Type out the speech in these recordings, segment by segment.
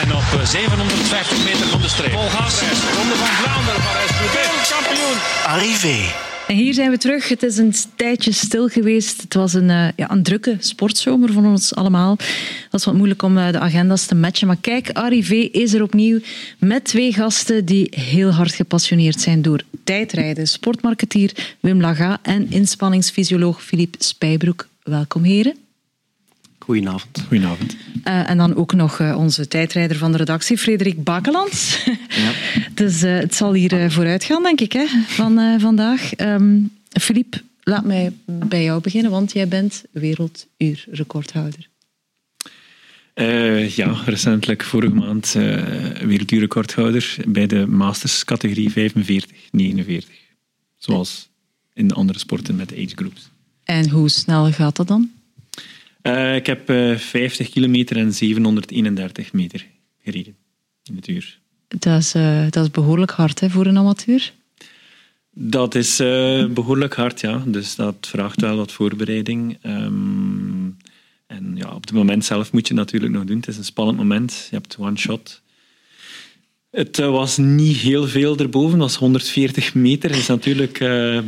zijn op 750 meter van de streep. Vol gas. Ronde van Vlaanderen, Parijs-Roubaix, kampioen. Arrivé. En hier zijn we terug. Het is een tijdje stil geweest. Het was een, uh, ja, een drukke sportzomer voor ons allemaal. Het was wat moeilijk om uh, de agenda's te matchen. Maar kijk, Arrivé is er opnieuw met twee gasten die heel hard gepassioneerd zijn door tijdrijden. Sportmarketeer Wim Laga en inspanningsfysioloog Philippe Spijbroek. Welkom heren. Goedenavond. Goedenavond. Uh, en dan ook nog uh, onze tijdrijder van de redactie, Frederik Bakelands. Ja. dus uh, het zal hier vooruit gaan, denk ik, hè, van vandaag. Um, Philippe, laat mij bij jou beginnen, want jij bent werelduurrecordhouder. ja, recentelijk vorige maand werelduurrecordhouder bij de Masters categorie 45-49. Zoals in de andere sporten met age groups. En hoe snel gaat dat dan? Uh, ik heb uh, 50 kilometer en 731 meter gereden in het uur. Dat is, uh, dat is behoorlijk hard hè, voor een amateur. Dat is behoorlijk hard, ja. Dus dat vraagt wel wat voorbereiding. Um, en ja, op het moment zelf moet je het natuurlijk nog doen. Het is een spannend moment. Je hebt one shot. Het was niet heel veel erboven. Het was 140 meter. Dat is natuurlijk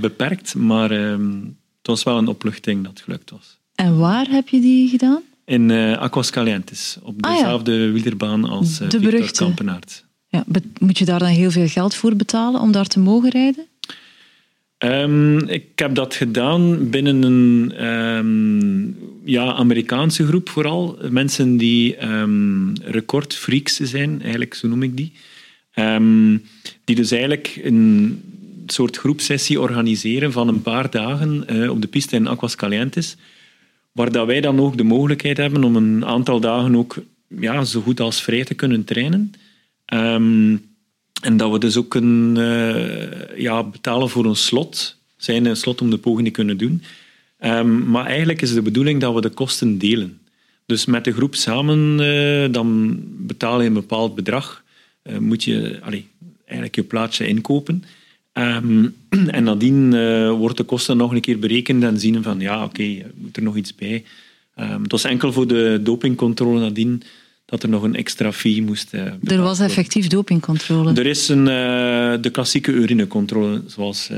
beperkt. Maar um, het was wel een opluchting dat het gelukt was. En waar heb je die gedaan? In uh, Aquascalientes, op dezelfde ah, ja. wielerbaan als uh, de Victor Kampenaert. Ja, moet je daar dan heel veel geld voor betalen om daar te mogen rijden? Um, ik heb dat gedaan binnen een um, ja, Amerikaanse groep vooral. Mensen die um, recordfreaks zijn, eigenlijk zo noem ik die. die dus eigenlijk een soort groepsessie organiseren van een paar dagen uh, op de piste in Aquascalientes waar dat wij dan ook de mogelijkheid hebben om een aantal dagen ook ja, zo goed als vrij te kunnen trainen. Um, en dat we dus ook kunnen uh, ja, betalen voor een slot, zijn een slot om de poging te kunnen doen. Um, maar eigenlijk is de bedoeling dat we de kosten delen. Dus met de groep samen, uh, dan betaal je een bepaald bedrag. Uh, moet je eigenlijk je plaatsje inkopen. Um, en nadien uh, wordt de kosten nog een keer berekend en zien van ja, oké, okay, moet er nog iets bij. Um, het was enkel voor de dopingcontrole nadien dat er nog een extra fee moest uh, Er was effectief dopingcontrole? Er is een, uh, de klassieke urinecontrole, zoals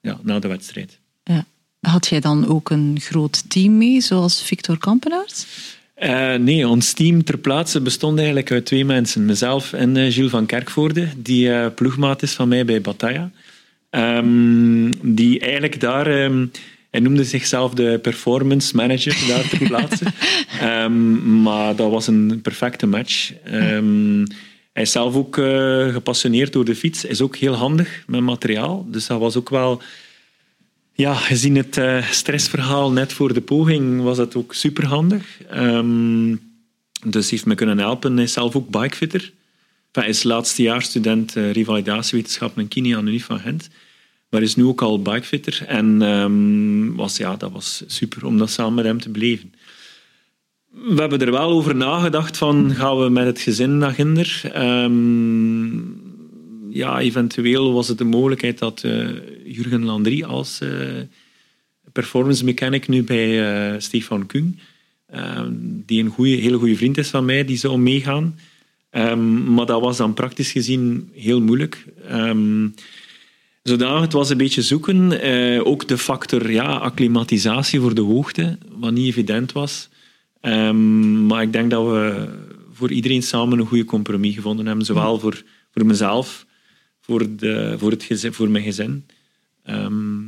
ja, na de wedstrijd. Ja. Had jij dan ook een groot team mee, zoals Victor Kampenaerts? Uh, nee, ons team ter plaatse bestond eigenlijk uit twee mensen. Mezelf en uh, Gilles van Kerkvoorde, die uh, ploegmaat is van mij bij Bataya. Um, die eigenlijk daar... Um, hij noemde zichzelf de performance manager daar ter plaatse. um, maar dat was een perfecte match. hij is zelf ook uh, gepassioneerd door de fiets. is ook heel handig met materiaal. Dus dat was ook wel... Ja, gezien het uh, stressverhaal net voor de poging was dat ook superhandig. Um, dus heeft me kunnen helpen. Hij is zelf ook bikefitter. Hij is laatste student uh, revalidatiewetenschap en kine aan de Unie van Gent. Maar is nu ook al bikefitter. En um, was, ja, dat was super om dat samen met hem te beleven. We hebben er wel over nagedacht van, gaan we met het gezin naar Ginder? Um, ja, eventueel was het de mogelijkheid dat uh, Jurgen Landry als uh, performance mechanic nu bij uh, Stefan Kung, die een goeie, hele goede vriend is van mij, die zou meegaan. Maar dat was dan praktisch gezien heel moeilijk. Um, zodanig het was een beetje zoeken. Uh, ook de factor ja, acclimatisatie voor de hoogte, wat niet evident was. Um, maar ik denk dat we voor iedereen samen een goede compromis gevonden hebben. Zowel voor, voor mezelf, voor, de, voor, het voor mijn gezin.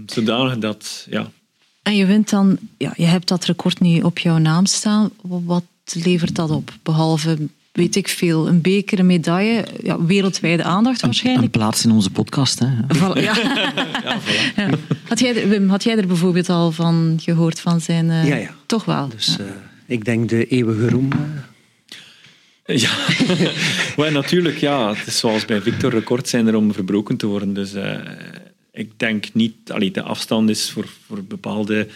zodanig dat, ja. En je wint dan, ja, je hebt dat record niet op jouw naam staan. Wat levert dat op? Behalve weet ik veel, een beker, een medaille, ja, wereldwijde aandacht waarschijnlijk. Een, plaats in onze podcast, hè? ja. ja, ja. Had jij, Wim, had jij er bijvoorbeeld al van gehoord van zijn... Uh, ja, ja. Toch wel? Dus uh, ik denk de eeuwige roem... Uh. Ja, well, natuurlijk, ja. Het is zoals bij Victor, record zijn er om verbroken te worden. Dus ik denk niet... Allee, de afstand is voor, voor bepaalde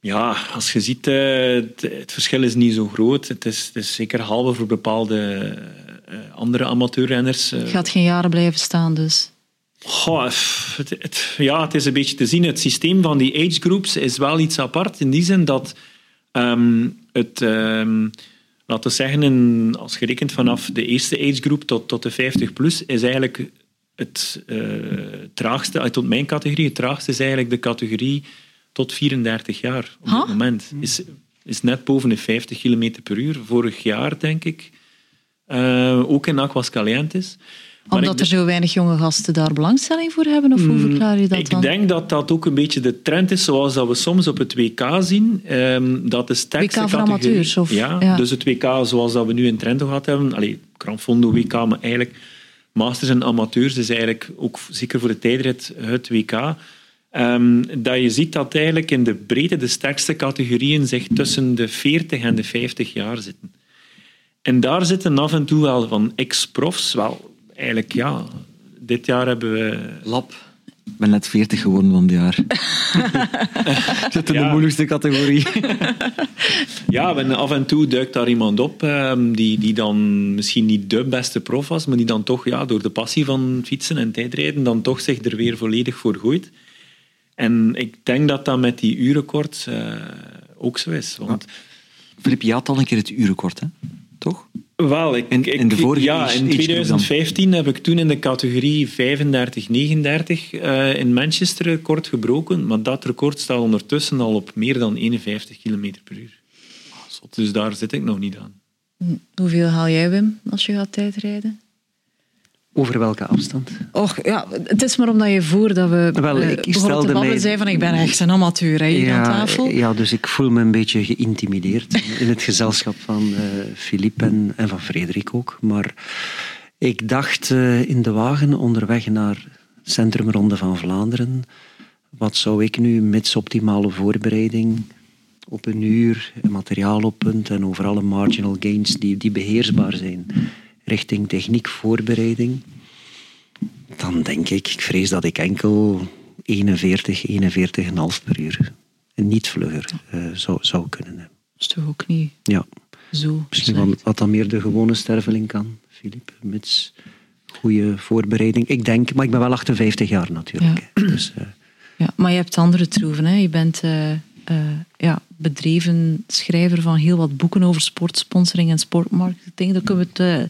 ja, als je ziet, eh, het, verschil is niet zo groot. Het is, het is zeker halve voor bepaalde uh, andere amateurrenners. Het gaat geen jaren blijven staan dus. Goh, het, het, ja, het is een beetje te zien. Het systeem van die age groups is wel iets apart in die zin dat um, het, um, laten we zeggen, in, als je rekent vanaf de eerste agegroep tot, tot de 50 plus, is eigenlijk het uh, traagste, uit mijn categorie, het traagste is eigenlijk de categorie tot 34 jaar op dit moment. Is, is net boven de 50 km per uur. Vorig jaar, denk ik, uh, ook in Aquas Calientes omdat er zo weinig jonge gasten daar belangstelling voor hebben? Of hoe mm, verklaar je dat ik dan? Ik denk dat dat ook een beetje de trend is, zoals dat we soms op het WK zien. Um, dat de sterkste WK voor amateurs? Of, ja, dus het WK zoals dat we nu in Trento gehad hebben. Allee, Fondo WK, maar eigenlijk masters en amateurs is eigenlijk ook zeker voor de tijdrit het WK. Um, dat je ziet dat eigenlijk in de breedte de sterkste categorieën zich tussen de 40 en de 50 jaar zitten. En daar zitten af en toe wel van ex-profs, wel eigenlijk ja, dit jaar hebben we... Lab. Ik ben net 40 geworden van het jaar. Zit in de moeilijkste categorie. ja, en af en toe duikt daar iemand op ehm, die, die dan misschien niet de beste prof was, maar die dan toch ja, door de passie van fietsen en tijdrijden dan toch zich er weer volledig voor gooit. En ik denk dat dat met die uurrecord uh, ook zo is. Want... Filip, je had al een keer het uurrecord, hè? toch? Wel, ik, in, de vorige ja, in 2015 heb ik toen in de categorie 35-39 uh, in Manchester record gebroken, maar dat record staat ondertussen al op meer dan 51 km per uur. Oh, dus daar zit ik nog niet aan. Hoeveel haal jij, Wim, als je gaat tijdrijden? Over welke afstand? Och, ja, het is maar omdat je voordat we Wel, ik stelde te mij... zei van ik ben echt een amateur hè, hier ja, aan tafel. Ja, dus ik voel me een beetje geïntimideerd in het gezelschap van Filip eh, en, en, van Frederik ook. Maar ik dacht uh, in de wagen onderweg naar Centrumronde van Vlaanderen, wat zou ik nu met optimale voorbereiding op een uur, materiaal op punt en over alle marginal gains die, die beheersbaar zijn richting techniek voorbereiding, dan denk ik, ik vrees dat ik enkel 41, 41,5 per uur, en niet vlugger, uh, zou, zou kunnen hebben. Dat is toch ook niet ja. zo Misschien wat, wat dan meer de gewone sterveling kan, Filip, met goede voorbereiding. Ik denk, maar ik ben wel 58 jaar natuurlijk. Ja. Dus, uh, ja, maar je hebt andere troeven. Hè? Je bent uh, ja, bedreven schrijver van heel wat boeken over sportsponsoring en sportmarketing. Daar kunnen we het uh,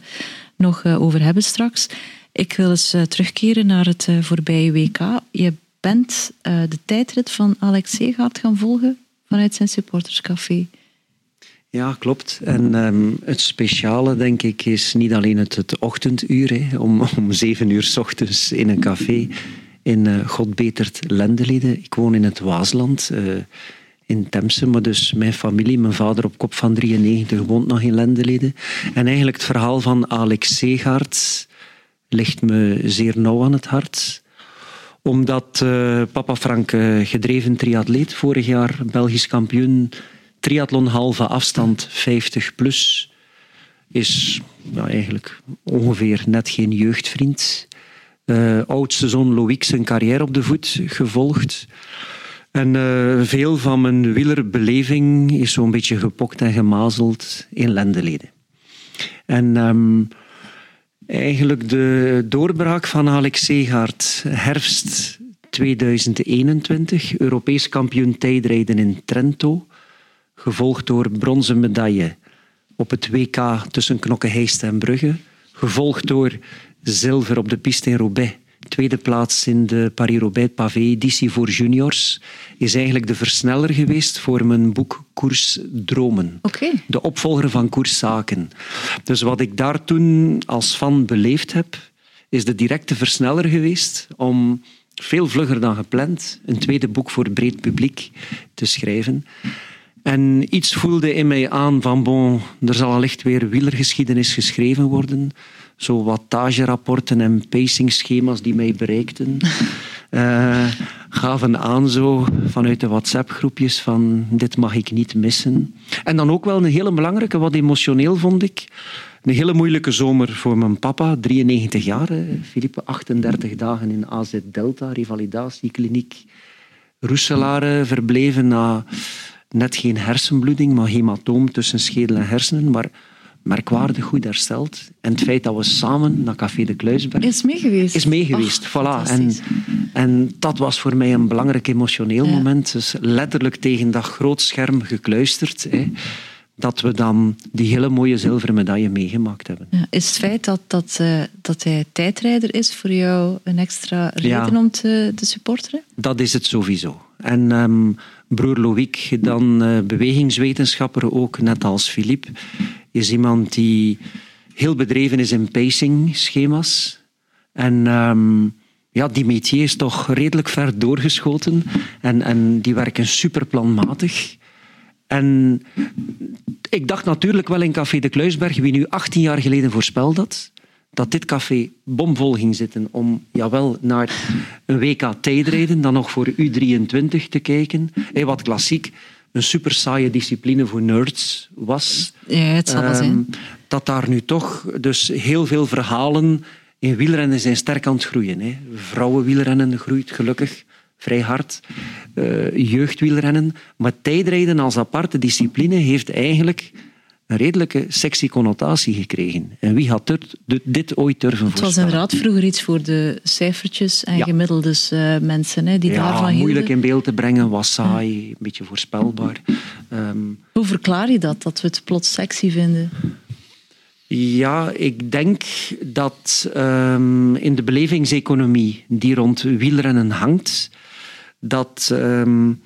nog uh, over hebben straks. Ik wil eens terugkeren naar het voorbije WK. Je bent de tijdrit van Alex Seegaard gaan volgen vanuit zijn supporterscafé. Ja, klopt. En um, het speciale, denk ik, is niet alleen het, ochtenduur, hè, om, om zeven uur s ochtends in een café in uh, Godbetert Lendeleden. Ik woon in het Waasland in Temse. Maar dus mijn familie, mijn vader op kop van 93 woont nog in Lendeleden. En eigenlijk het verhaal van Alex Seegaard ligt me zeer nauw aan het hart omdat uh, papa Frank, uh, gedreven triatleet, vorig jaar Belgisch kampioen, triathlon halve afstand 50 plus, is eigenlijk ongeveer net geen jeugdvriend. Uh, oudste zoon Loïc zijn carrière op de voet gevolgd. En uh, veel van mijn wielerbeleving is zo'n beetje gepokt en gemazeld in lendeleden. En um, eigenlijk de doorbraak van Alex Seegaard, herfst 2021, Europees kampioen tijdrijden in Trento, gevolgd door bronzen medaille op het WK tussen Knokke-Heist en Brugge, gevolgd door zilver op de piste in Roubaix tweede plaats in de Paris-Roubaix pavé-editie voor juniors, is eigenlijk de versneller geweest voor mijn boek Koers Dromen. Okay. De opvolger van Koers Zaken. Dus wat ik daar toen als fan beleefd heb, is de directe versneller geweest om veel vlugger dan gepland een tweede boek voor breed publiek te schrijven. En iets voelde in mij aan van, bon, er zal allicht weer wielergeschiedenis geschreven worden zo wattagerapporten en pacingschema's die mij bereikten, uh, gaven aan zo vanuit de WhatsApp-groepjes van dit mag ik niet missen. En dan ook wel een hele belangrijke, wat emotioneel vond ik, een hele moeilijke zomer voor mijn papa, 93 jaar, Philippe, 38 dagen in AZ Delta, revalidatiekliniek. Roeselare verbleven na net geen hersenbloeding, maar hematoom tussen schedel en hersenen. Maar merkwaardig goed hersteld. En het feit dat we samen naar Café de Kluisberg... Is meegeweest. Is meegeweest, voilà. En, en dat was voor mij een belangrijk emotioneel moment. Dus letterlijk tegen dat groot scherm gekluisterd. Hè. dat we dan die hele mooie zilveren medaille meegemaakt hebben. Ja, is het feit dat, dat, uh, dat hij tijdrijder is voor jou een extra reden om te, te, supporteren? Dat is het sowieso. En um, broer Loïc, dan uh, bewegingswetenschapper ook, net als Philippe, is iemand die heel bedreven is in pacing-schema's. En um, ja, die métier is toch redelijk ver doorgeschoten. En, en die werken superplanmatig. En ik dacht natuurlijk wel in Café de Kluisberg, wie nu 18 jaar geleden voorspelde dat, dat dit café bomvol ging zitten om jawel, naar een WK tijdrijden, dan nog voor U23 te kijken. Hey, wat klassiek een super saaie discipline voor nerds was. Ja, het zal wel zijn. Ehm, dat daar nu toch dus heel veel verhalen in wielrennen zijn sterk aan het groeien. Hè. Vrouwenwielrennen groeit gelukkig vrij hard. Uh, jeugdwielrennen. Maar tijdrijden als aparte discipline heeft eigenlijk een redelijke sexy connotatie gekregen. En wie had dit, dit ooit durven voorstellen? Het was inderdaad vroeger iets voor de cijfertjes en ja. gemiddeldes uh, mensen hè, die ja, daarvan hielden. moeilijk in beeld te brengen, was saai, een beetje voorspelbaar. Um, Hoe verklaar je dat, dat we het plots sexy vinden? Ja, ik denk dat um, in de belevingseconomie die rond wielrennen hangt, dat um,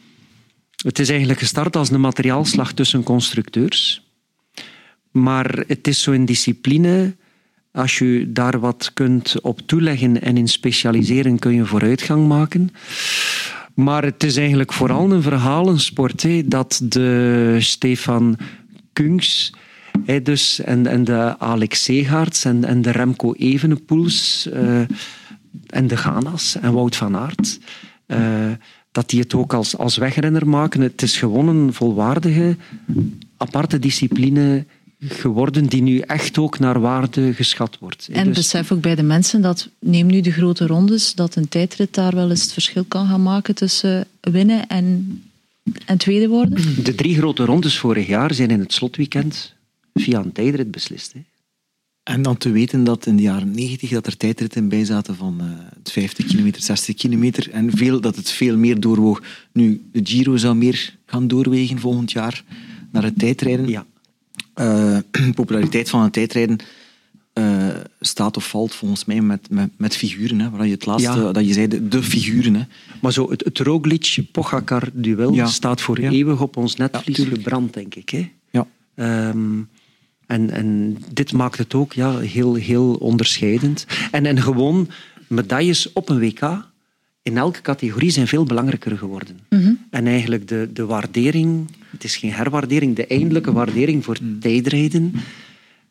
het is eigenlijk gestart als een materiaalslag tussen constructeurs. Maar het is zo'n discipline, als je daar wat kunt op toeleggen en in specialiseren, kun je vooruitgang maken. Maar het is eigenlijk vooral een verhalensport, hè, dat de Stefan Kungs Hey, dus, en, en de Alex Segaerts en, en de Remco Evenepoels uh, en de Ganas en Wout van Aert. Uh, dat die het ook als, als wegrenner maken. Het is gewoon een volwaardige, aparte discipline geworden die nu echt ook naar waarde geschat wordt. En dus... besef ook bij de mensen dat, neem nu de grote rondes, dat een tijdrit daar wel eens het verschil kan gaan maken tussen winnen en, en tweede worden? De drie grote rondes vorig jaar zijn in het slotweekend via een tijdrit beslist. Hè. En dan te weten dat in de jaren 90 dat er tijdritten bij zaten van uh, 50 kilometer, 60 kilometer en veel, dat het veel meer doorwoog. Nu, de Giro zou meer gaan doorwegen volgend jaar naar het tijdrijden. Ja. Uh, de populariteit van het tijdrijden uh, staat of valt volgens mij met, met, met figuren. Hè, waar je het laatste, ja. dat je zei, de, de, figuren. Hè. Maar zo, het, het Roglic-Pogacar-duel ja. staat voor ja. eeuwig op ons netvlies gebrand, denk ik. Hè? Ja. Um, en, en dit maakt het ook ja, heel, heel onderscheidend. En, en gewoon medailles op een WK in elke categorie zijn veel belangrijker geworden. Mm -hmm. En eigenlijk de, de waardering, het is geen herwaardering, de eindelijke waardering voor mm. tijdrijden,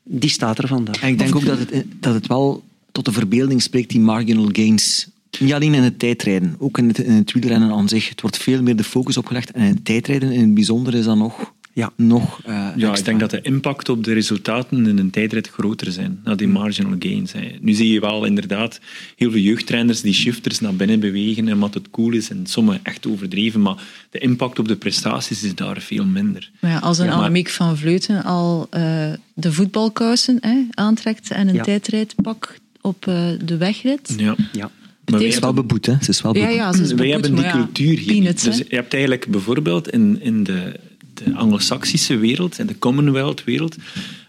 die staat er vandaag. En ik denk ook dat het, dat het wel tot de verbeelding spreekt, die marginal gains. Niet alleen in het tijdrijden, ook in het, in het wielrennen aan zich. Het wordt veel meer de focus opgelegd. En in het tijdrijden in het bijzonder is dan nog ja, nog uh, Ja, extra. ik denk dat de impact op de resultaten in een tijdrit groter zijn, dan die marginal gains. Hè. Nu zie je wel inderdaad heel veel jeugdtrainers die shifters naar binnen bewegen en wat het cool is en sommigen echt overdreven, maar de impact op de prestaties is daar veel minder. Maar ja, als een ja, Annemiek van Vleuten al uh, de voetbalkousen hè, aantrekt en een ja. tijdrijdpak op uh, de wegrit... Ja. ja. Maar ze is wel beboet, hè? Ze is wel beboet. Ja, ja, ze is beboet, Wij hebben die cultuur hier. Peanuts, dus je hebt eigenlijk bijvoorbeeld in, in de de anglo-saxische wereld en de Commonwealth-wereld,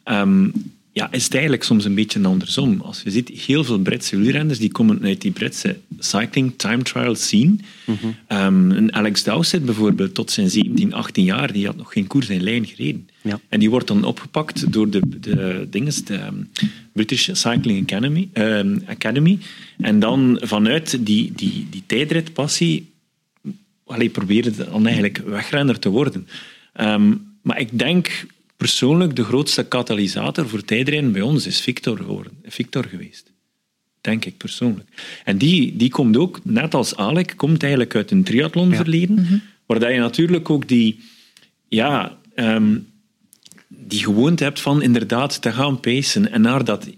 um, ja, is het eigenlijk soms een beetje andersom. Als je ziet, heel veel Britse wielrenners die komen uit die Britse cycling time trial scene. Mm -hmm. um, Alex Dowsett bijvoorbeeld, tot zijn 17, 18 jaar, die had nog geen koers in lijn gereden. Ja. En die wordt dan opgepakt door de, de, dinges, de um, British Cycling Academy, um, Academy. En dan vanuit die, die, die tijdritpassie allee, probeerde dan eigenlijk wegrenner te worden. Um, maar ik denk persoonlijk de grootste katalysator voor tijdrijden bij ons is Victor, geworden, Victor geweest. Denk ik persoonlijk. En die, die komt ook, net als Alec, komt eigenlijk uit een triathlonverleden, ja. mm -hmm. waar dat je natuurlijk ook die, ja, um, die gewoonte hebt van inderdaad te gaan pacen en naar dat,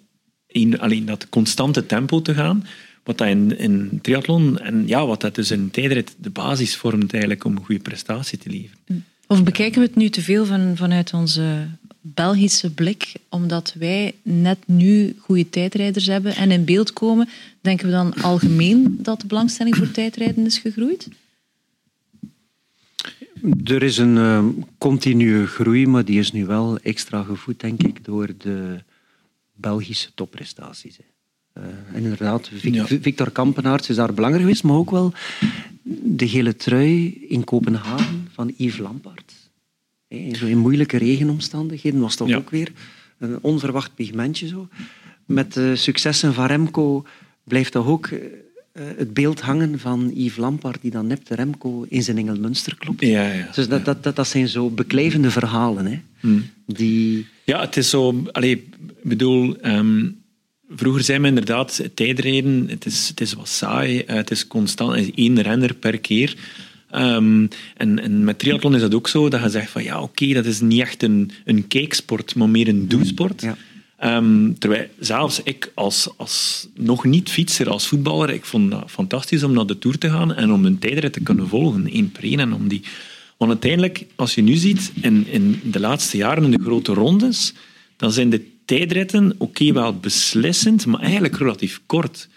in, alleen dat constante tempo te gaan, wat dat in, in triathlon en ja, wat dat dus in tijdrit de basis vormt eigenlijk om een goede prestatie te leveren. Of bekijken we het nu te veel van, vanuit onze Belgische blik, omdat wij net nu goede tijdrijders hebben en in beeld komen, denken we dan algemeen dat de belangstelling voor tijdrijden is gegroeid? Er is een uh, continue groei, maar die is nu wel extra gevoed, denk ik, door de Belgische topprestaties. Uh, en inderdaad. Victor Kampenaerts is daar belangrijk geweest, maar ook wel de gele trui in Kopenhagen van Yves zo in moeilijke regenomstandigheden was dat ook weer een onverwacht pigmentje. Zo. Met de successen van Remco blijft toch ook eh, het beeld hangen van Yves Lampaert die dan net Remco in zijn Engelmunster klopt. Ja, ja, dus dat, dat, dat, dat zijn zo beklijvende verhalen. Hè, hmm. die... Ja, het is zo... ik bedoel... Um, vroeger zijn we inderdaad tijdrijden, het is, het is wat saai, eh, het is constant, het is één renner per keer. Um, en, en, met triathlon is dat ook zo, dat je zegt van ja, oké, dat is niet echt een, een kijksport, maar meer een doelsport. Ja. Um, terwijl zelfs ik als, als nog niet fietser, als voetballer, ik vond dat fantastisch om naar de Tour te gaan en om een tijdrit te kunnen volgen, één per één. En om die... Want uiteindelijk, als je nu ziet, in, in de laatste jaren in de grote rondes, dan zijn de tijdritten oké wel beslissend, maar eigenlijk relatief kort.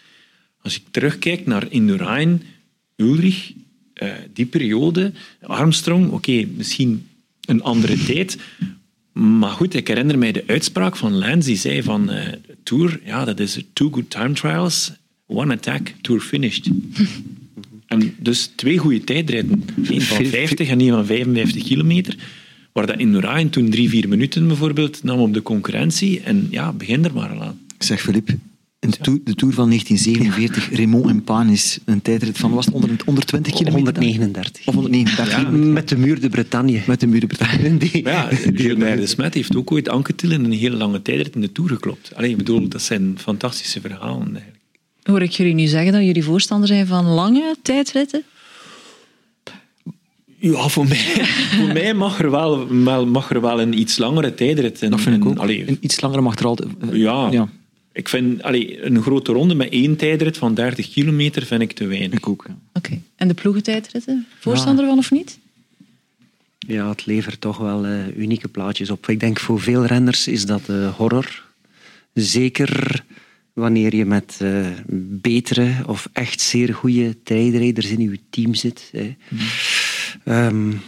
Als ik terugkijk naar Indurain, Ulrich, uh, die periode, Armstrong, oké, misschien een andere tijd, maar goed, ik herinner mij de uitspraak van Lance, die zei van uh, Tour, ja, dat is two good time trials, one attack, Tour finished. en dus twee goede tijdritten. Eén van 50 en één van 55 kilometer. Waar dat in Norain toen drie, vier minuten bijvoorbeeld nam op de concurrentie. En ja, begin er maar aan. Ik zeg Filip, de Tour van 1947, Raymond en Panis, een tijdrit van, was het onder, onder 20 kilometer? 139. Of 139. Ja, met de muur de Bretagne. Met de muur de Bretagne. Die, ja, Gilbert de Smet heeft ook ooit Anquetil in een hele lange tijdrit in de Tour geklopt. Allee, ik bedoel, dat zijn fantastische verhalen eigenlijk. Hoor ik jullie nu zeggen dat jullie voorstander zijn van lange tijdritten? Ja, voor mij, voor mij mag, er wel, mag er wel een iets langere tijdrit. En, dat vind ik ook. Allee, een iets langere mag er altijd... ja. ja. Ik vind allee, een grote ronde met één tijdrit van 30 kilometer vind ik te weinig. Ik ook. Ja. Oké. En de ploegentijdritten? Voorstander van of niet? Ja, het levert toch wel uh, unieke plaatjes op. Ik denk voor veel renners is dat uh, horror. Zeker wanneer je met uh, betere of echt zeer goede tijdrijders in je team zit. Hè. Mm. Um,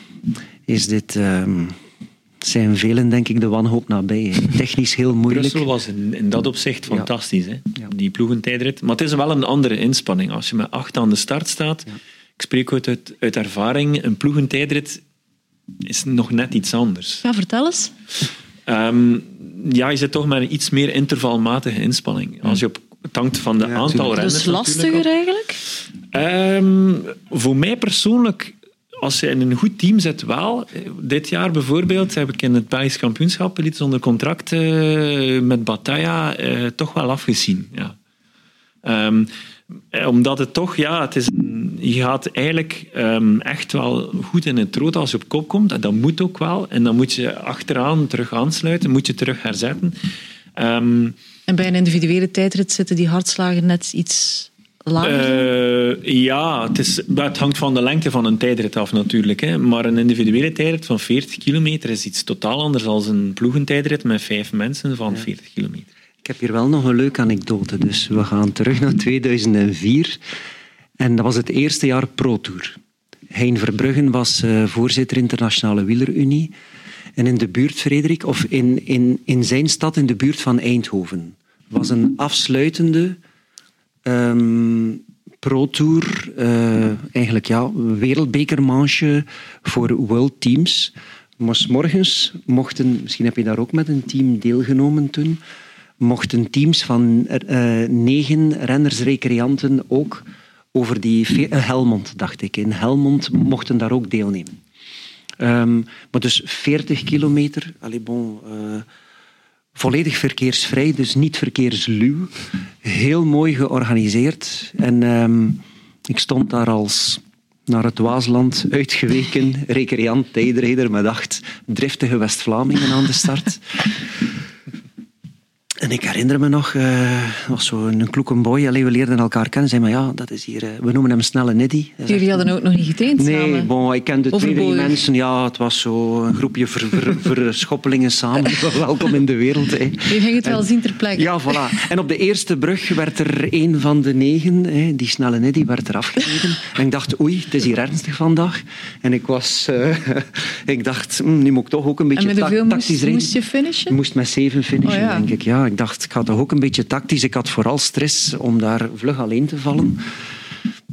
is dit... Um, zijn velen, denk ik, de wanhoop nabij. Technisch heel moeilijk. Brussel was in, in dat opzicht fantastisch, hè? die ploegentijdrit. Maar het is wel een andere inspanning. Als je met acht aan de start staat, ik spreek uit, uit, ervaring, een ploegentijdrit is nog net iets anders. Ja, vertel eens. Um, ja, je zit toch met een iets meer intervalmatige inspanning. Als je op het hangt van de aantal renners. Is lastiger eigenlijk? Um, voor mij persoonlijk als je in een goed team zit, wel. Dit jaar bijvoorbeeld heb ik in het Belgisch kampioenschap iets onder contract uh, met Bataya uh, toch wel afgezien. Ja. Um, omdat het toch, ja, het is, je gaat eigenlijk um, echt wel goed in het rood als je op kop komt. En dat moet ook wel. En dan moet je achteraan terug aansluiten, moet je terug herzetten. Um, en bij een individuele tijdrit zitten die hartslagen net iets uh, ja, het, is, het hangt van de lengte van een tijdrit af natuurlijk. Hè. Maar een individuele tijdrit van 40 kilometer is iets totaal anders dan een ploegentijdrit met vijf mensen van 40 kilometer. Ik heb hier wel nog een leuke anekdote. Dus we gaan terug naar 2004. En dat was het eerste jaar Pro Tour. Hein Verbruggen was uh, voorzitter Internationale Wielerunie. En in de buurt, Frederik, of in, in, in zijn stad, in de buurt van Eindhoven, was een afsluitende Um, Pro Tour, uh, eigenlijk ja, wereldbekermanche voor world teams. Maar morgens mochten, misschien heb je daar ook met een team deelgenomen toen, mochten teams van uh, negen renners, recreanten ook over die uh, Helmond, dacht ik. In Helmond mochten daar ook deelnemen. Um, maar dus 40 kilometer, allez bon, volledig verkeersvrij, dus niet verkeersluw. Heel mooi georganiseerd. En um, ik stond daar als naar het Waasland uitgeweken recreant tijdrijder met acht driftige West-Vlamingen aan de start. En ik herinner me nog, uh, was zo'n kloeke boy. Allee, we leerden elkaar kennen. Zei maar ja, dat is hier. Uh, we noemen hem Snelle Niddy. Jullie hadden ook nog niet getraind nee, samen? Nee, bon, ik kende twee drie mensen. Ja, het was zo een groepje verschoppelingen samen. Welkom in de wereld. Hè. Je ging het wel zien ter plekke. Ja, voilà. En op de eerste brug werd er een van de negen, hè, die Snelle Niddy, werd er afgereden. En ik dacht, oei, het is hier ernstig vandaag. En ik was, uh, ik dacht, hm, nu moet ik toch ook een beetje en met tactisch moest, rijden. moest je finishen? Ik moest met zeven finishen, Oh, ja. denk ik. Ja, ik dacht, ik ga toch ook een beetje tactisch. Ik had vooral stress om daar vlug alleen te vallen.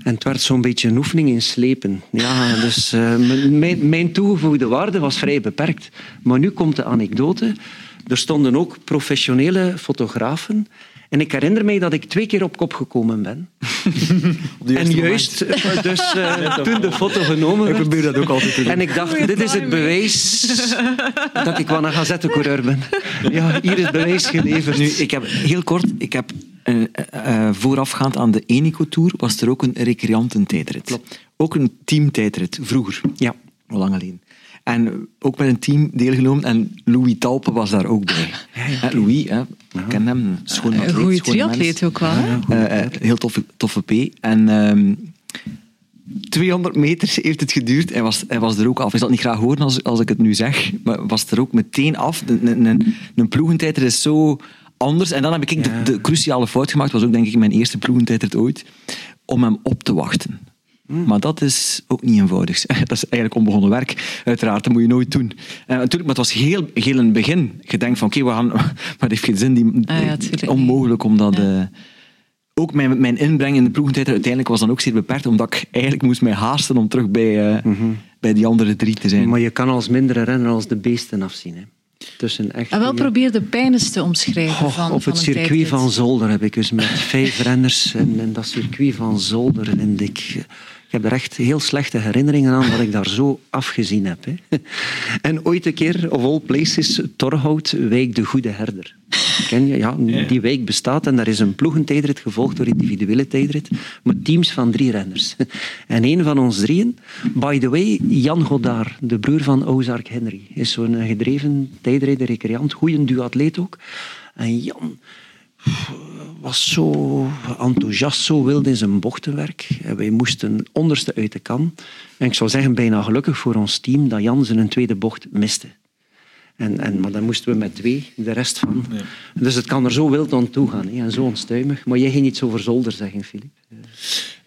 En het werd zo'n beetje een oefening in slepen. Ja, dus uh, mijn, mijn toegevoegde waarde was vrij beperkt. Maar nu komt de anekdote. Er stonden ook professionele fotografen. En ik herinner mij dat ik twee keer op kop gekomen ben. en juist, moment. dus uh, toen de foto genomen werd. Ik probeer dat ook altijd te doen. En ik dacht, dit is het bewijs dat ik wel een gazettecoureur ben. Ja, hier is bewijs geleverd. Nu, ik heb heel kort, ik heb uh, uh, voorafgaand aan de Enico Tour was er ook een recreantentijdrit. Klopt. Ook een teamtijdrit, vroeger. Ja. Al lang geleden. En ook met een team deelgenomen en Louis Talpe was daar ook bij. Ja, ja. Louis, hè, ik ken hem, schoon Een goede triatleet ook wel. Hè? Uh, heel toffe, toffe P. En um, 200 meter heeft het geduurd. Hij was, hij was er ook af. Zal het niet graag horen als, als ik het nu zeg, maar was er ook meteen af. Een, een, een, is zo anders. En dan heb ik Ja. de, de cruciale fout gemaakt, was ook denk ik mijn eerste ploegentijd ooit, om hem op te wachten. Maar dat is ook niet eenvoudig. Dat is eigenlijk onbegonnen werk. Uiteraard, dat moet je nooit doen. En natuurlijk, maar het was heel, heel in het begin. Je denkt van, oké, we gaan... Maar het heeft geen zin. Die, Ah ja, onmogelijk om dat... eh, ook mijn, mijn inbreng in de ploegentijd uiteindelijk was dan ook zeer beperkt, omdat ik eigenlijk moest mij haasten om terug bij, eh, bij die andere drie te zijn. Maar je kan als mindere renner als de beesten afzien. Hè. Tussen echt En wel goeie- probeer de pijn eens te omschrijven van, op van het circuit tijdrit. van Zolder heb ik dus met vijf renners. En, en dat circuit van Zolder vind ik. Ik heb er echt heel slechte herinneringen aan dat ik daar zo afgezien heb. Hè. En ooit een keer, of all places, Torhout, Wijk de Goede Herder. Ken je? Ja, die wijk bestaat en daar is een ploegentijdrit gevolgd door individuele tijdrit, met teams van drie renners. En een van ons drieën, by the way, Jan Godard, de broer van Ozark Henry, is zo'n gedreven tijdrijder, recreant, goeie duatleet ook. En Jan was zo enthousiast, zo wild in zijn bochtenwerk. En wij moesten onderste uit de kan. En ik zou zeggen, bijna gelukkig voor ons team dat Jan zijn tweede bocht miste. En, en, maar dan moesten we met twee, de rest van. Dus het kan er zo wild aan toe gaan hè, en zo onstuimig. Maar jij ging iets over Zolder zeggen, Filip.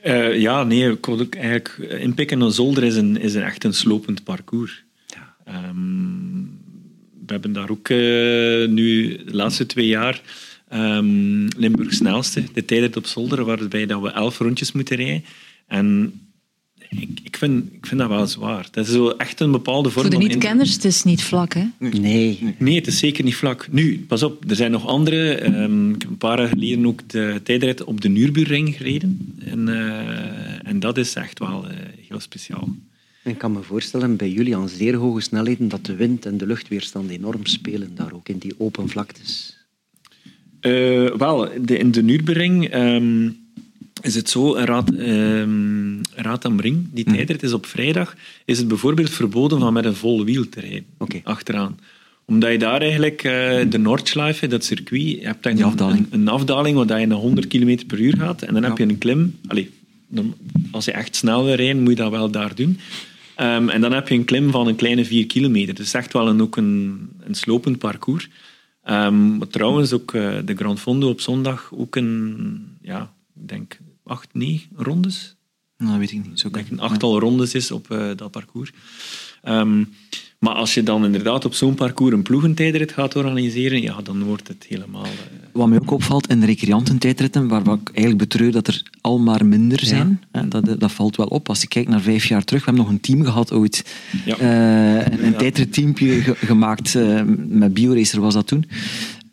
Uh, ja, nee, ik ook eigenlijk inpikken naar Zolder is, een, is een echt een slopend parcours. Ja. Um, we hebben daar ook uh, nu de laatste twee jaar um, Limburg snelste, de tijdrit op Zolder, waarbij dat we elf rondjes moeten rijden. En ik, ik, vind, ik vind dat wel zwaar. Dat is zo echt een bepaalde vorm Voor de van niet-kenners, het is niet vlak, hè? Nee. Nee, het is zeker niet vlak. Nu, pas op, er zijn nog andere. Um, ik heb een paar jaar geleden ook de tijdrit op de Nürburgring gereden. En, uh, en dat is echt wel uh, heel speciaal. En ik kan me voorstellen bij jullie aan zeer hoge snelheden dat de wind en de luchtweerstand enorm spelen daar ook in die open vlaktes. Uh, wel, de, in de Nürburgring um, is het zo, een raad, um, raad am Ring, die tijdrit is op vrijdag, is het bijvoorbeeld verboden van met een vol wiel te rijden, okay. achteraan. Omdat je daar eigenlijk uh, de Nordschleife, dat circuit, je hebt dan die afdaling. Een, een, afdaling waar je naar 100 km per uur gaat en dan ja. heb je een klim. Allee, dan, als je echt snel wil rijden, moet je dat wel daar doen. Um, en dan heb je een klim van een kleine 4 kilometer. Dus echt wel een, ook een, een slopend parcours. Um, maar trouwens, ook uh, de Grand Fondo op zondag, ook een, ja, ik denk acht, negen rondes. Nou, dat weet ik niet. Zo ik denk een achttal ja. rondes is op uh, dat parcours. Um, maar als je dan inderdaad op zo'n parcours een ploegentijdrit gaat organiseren, ja, dan wordt het helemaal... Uh... Wat mij ook opvalt in de recreantentijdritten, waar ik eigenlijk betreur dat er al maar minder zijn, ja. hè, dat, dat valt wel op. Als je kijkt naar vijf jaar terug, we hebben nog een team gehad ooit, ja. uh, een, een ja. tijdritteampje ge gemaakt, uh, met BioRacer was dat toen.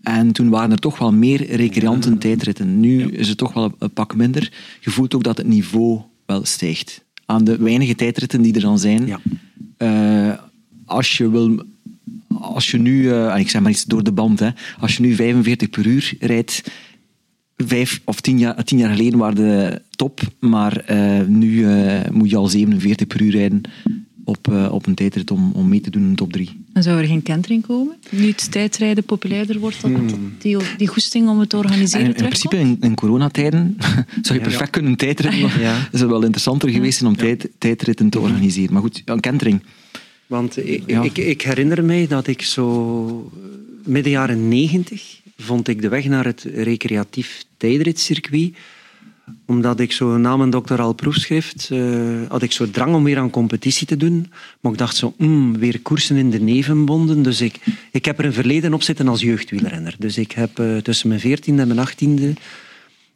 En toen waren er toch wel meer recreanten tijdritten. Nu ja. is het toch wel een pak minder. Je voelt ook dat het niveau wel stijgt. Aan de weinige tijdritten die er dan zijn. Ja. Als je wil... Als je nu... Uh, ik zeg maar iets door de band. Hè, als je nu 45 per uur rijdt... Vijf of tien jaar, tien jaar geleden waren de top. Maar uh, nu moet je al 47 per uur rijden. op, uh, op een tijdrit om, om mee te doen in de top 3. En zou er geen kentering komen? Nu het tijdrijden populairder wordt, dat hmm. die, die goesting om het te organiseren In, in principe in, in coronatijden zou je perfect ja. kunnen tijdritten. Ja. is het wel interessanter geweest om tijd, tijdritten te organiseren. Maar goed, een kentering. Want ik, ik, ik, herinner mij dat ik zo midden jaren negentig vond ik de weg naar het recreatief tijdritcircuit omdat ik zo na mijn doctoraal proefschrift uh, had ik zo drang om weer aan competitie te doen. Maar ik dacht zo, mm, weer koersen in de nevenbonden. Dus ik, ik heb er een verleden op zitten als jeugdwielrenner. Dus ik heb uh, tussen mijn veertiende en mijn achttiende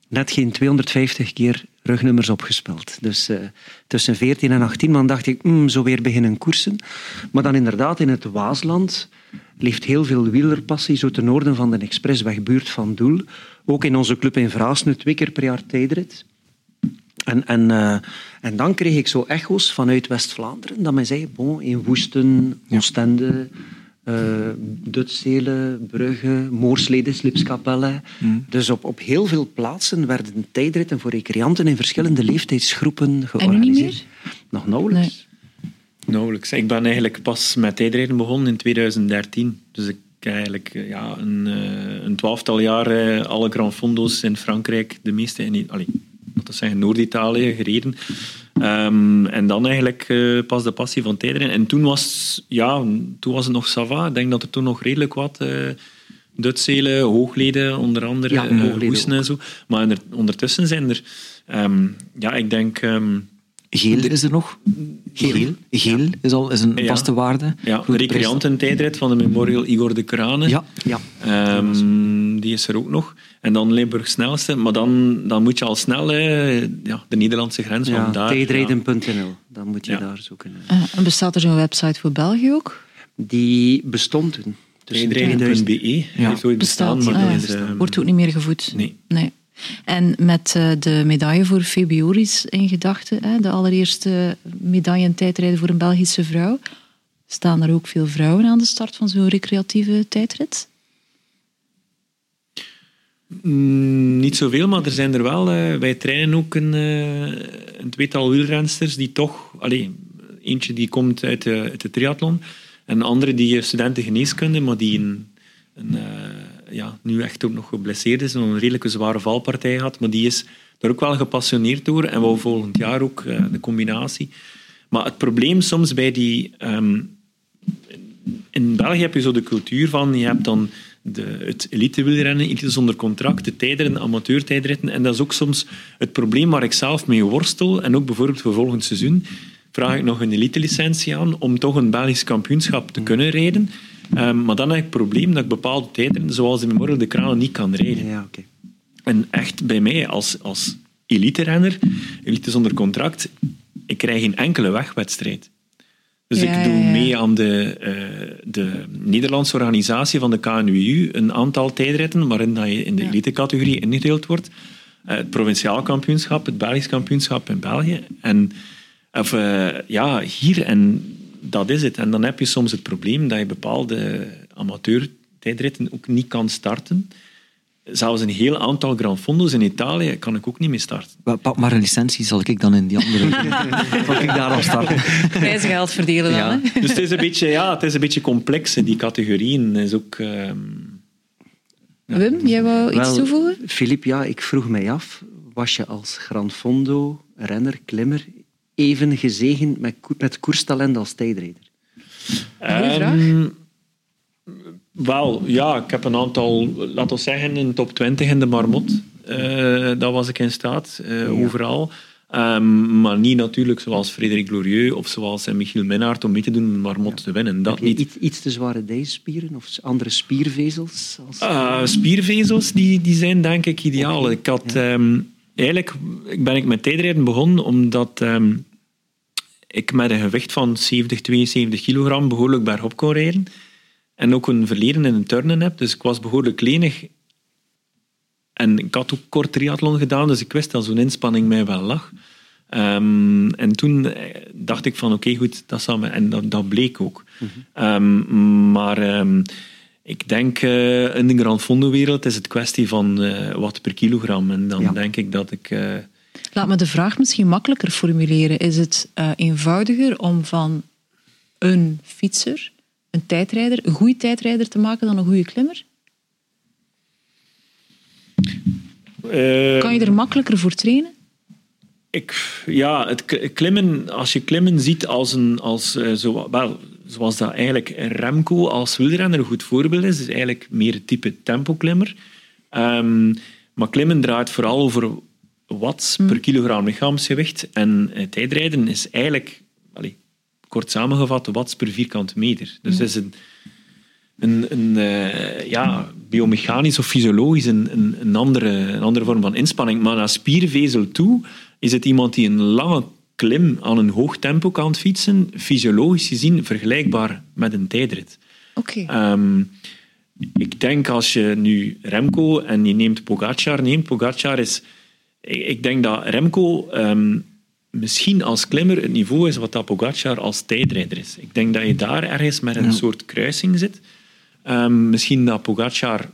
net geen 250 keer rugnummers opgespeld. Dus uh, tussen 14 en 18 man dacht ik, mm, zo weer beginnen koersen. Maar dan inderdaad in het Waasland leeft heel veel wielerpassie, zo ten noorden van de Expressweg, buurt van Doel. Ook in onze club in Vraasne, twee keer per jaar tijdrit. En, en, uh, en dan kreeg ik zo echo's vanuit West-Vlaanderen, dat men zei, bon, in Woesten, Oostende, Dutselen, Brugge, Moorsleden, Slipskapelle. Mm. Dus op, op heel veel plaatsen werden tijdritten voor recreanten in verschillende leeftijdsgroepen georganiseerd. En nu niet meer? Nog nauwelijks. Nauwelijks. Ik ben eigenlijk pas met tijdrijden begonnen in 2013. Dus ik heb eigenlijk eh, ja, een, eh, een twaalftal jaar eh, alle Grand Fondo's in Frankrijk, de meeste in allee, dat zeggen Noord-Italië, gereden. Um, en dan eigenlijk uh, pas de passie van tijdrijden. En toen was, ja, toen was het nog Sava. Ik denk dat er toen nog redelijk wat uh, Dutselen, hoogleden, onder andere, ja, uh, en zo. Maar ondertussen zijn er, um, ja, ik denk... Um, Geel is er nog. Geel, Geel is al is een vaste waarde. Ja, de recreantentijdrit van de Memorial Igor de Kranen. Ja, ja. Um, die is er ook nog. En dan Limburg snelste. Maar dan, dan moet je al snel ja, de Nederlandse grens ja, van daar. Tijdrijden.nl, dan moet je daar zoeken. Uh, bestaat er zo'n website voor België ook? Die bestond toen. Tijdrijden.be ja. heeft ooit bestaan. Maar ah, is, uh, wordt ook niet meer gevoed. Nee. nee. En met uh, de medaille voor Febioris in gedachten, de allereerste medaille in tijdrijden voor een Belgische vrouw, staan er ook veel vrouwen aan de start van zo'n recreatieve tijdrit? Mm, niet zoveel, maar er zijn er wel. Uh, wij trainen ook een, uh, een tweetal wielrensters die toch... Allez, eentje die komt uit de, de triathlon. En andere die studenten geneeskunde, maar die een, een ja, nu echt ook nog geblesseerd is en een redelijke zware valpartij had. Maar die is daar ook wel gepassioneerd door en wou volgend jaar ook de combinatie. Maar het probleem soms bij die... Um, in België heb je zo de cultuur van, je hebt dan de, het elite zonder contract, de tijdrennen, amateurtijdritten. En dat is ook soms het probleem waar ik zelf mee worstel. En ook bijvoorbeeld voor volgend seizoen vraag ik nog een elite-licentie aan om toch een Belgisch kampioenschap te kunnen rijden. Um, maar dan heb ik het probleem dat ik bepaalde tijdrennen, zoals in Memorial de Kranen, niet kan rijden. Ja, okay. En echt bij mij als, als elite-renner, elite zonder contract, ik krijg geen enkele wegwedstrijd. Dus ik doe mee aan de, uh, de Nederlandse organisatie van de KNWU, een aantal tijdritten waarin dat je in de elite-categorie ingedeeld wordt. Uh, het provinciaal kampioenschap, het Belgisch kampioenschap in België. En of, uh, ja, hier, en dat is het. En dan heb je soms het probleem dat je bepaalde amateur-tijdritten ook niet kan starten zelfs een heel aantal Grand Fondo's in Italië kan ik ook niet mee starten. Pak maar een licentie, zal ik dan in die andere... zal ik daar al starten? Prijzengeld verdelen dan, ja. Dus het is, een beetje, ja, het is een beetje complex, die categorieën. Is ook... Um, Wim, jij wou iets toevoegen? Filip, ja, ik vroeg mij af, was je als Grand Fondo, renner, klimmer, even gezegend met, met koerstalent als tijdrijder? Um, wel, ja, ik heb een aantal, laten we zeggen, in de top 20 in de Marmot. Uh, dat was ik in staat, uh, overal. Um, maar niet natuurlijk zoals Frederik Glorieux of zoals uh, Michiel Minnaert om mee te doen om Marmot te winnen. Dat niet. Iets, iets te zware dijspieren of andere spiervezels? Als... spiervezels die, die zijn denk ik ideaal. Ik had, ja. um, eigenlijk ben ik met tijdrijden begonnen omdat um, ik met een gewicht van 70, 72 kilogram behoorlijk bergop kon rijden. En ook een verleden in een turnen heb. Dus ik was behoorlijk lenig. En ik had ook kort triathlon gedaan, dus ik wist dat zo'n inspanning mij wel lag. Um, en toen eh, dacht ik van oké, goed, dat zal me... En dat, dat bleek ook. Mm -hmm. um, maar um, ik denk uh, in de Grand Fondo-wereld is het kwestie van uh, wat per kilogram. En dan ja. denk ik dat ik... Laat me de vraag misschien makkelijker formuleren. Is het eenvoudiger om van een fietser, een tijdrijder, een goede tijdrijder te maken dan een goede klimmer? Eh, Kan je er makkelijker voor trainen? Ik, ja, het klimmen, als je klimmen ziet als een, als, eh, zo, wel, zoals dat eigenlijk Remco als wielrenner een goed voorbeeld is, is eigenlijk meer het type tempoklimmer. Ehm maar klimmen draait vooral over watts per kilogram lichaamsgewicht. En tijdrijden is eigenlijk, kort samengevat, watts per vierkante meter. Dus het is een, een, een eh, ja, biomechanisch of fysiologisch een, een, een, andere, een andere vorm van inspanning. Maar naar spiervezel toe is het iemand die een lange klim aan een hoog tempo kan fietsen, fysiologisch gezien vergelijkbaar met een tijdrit. Oké. Ehm, ik denk als je nu Remco en je neemt Pogacar neemt, Pogacar is... Ik, ik denk dat Remco ehm, misschien als klimmer het niveau is wat dat Pogacar als tijdrijder is. Ik denk dat je daar ergens met een soort kruising zit. Ehm, misschien dat Pogacar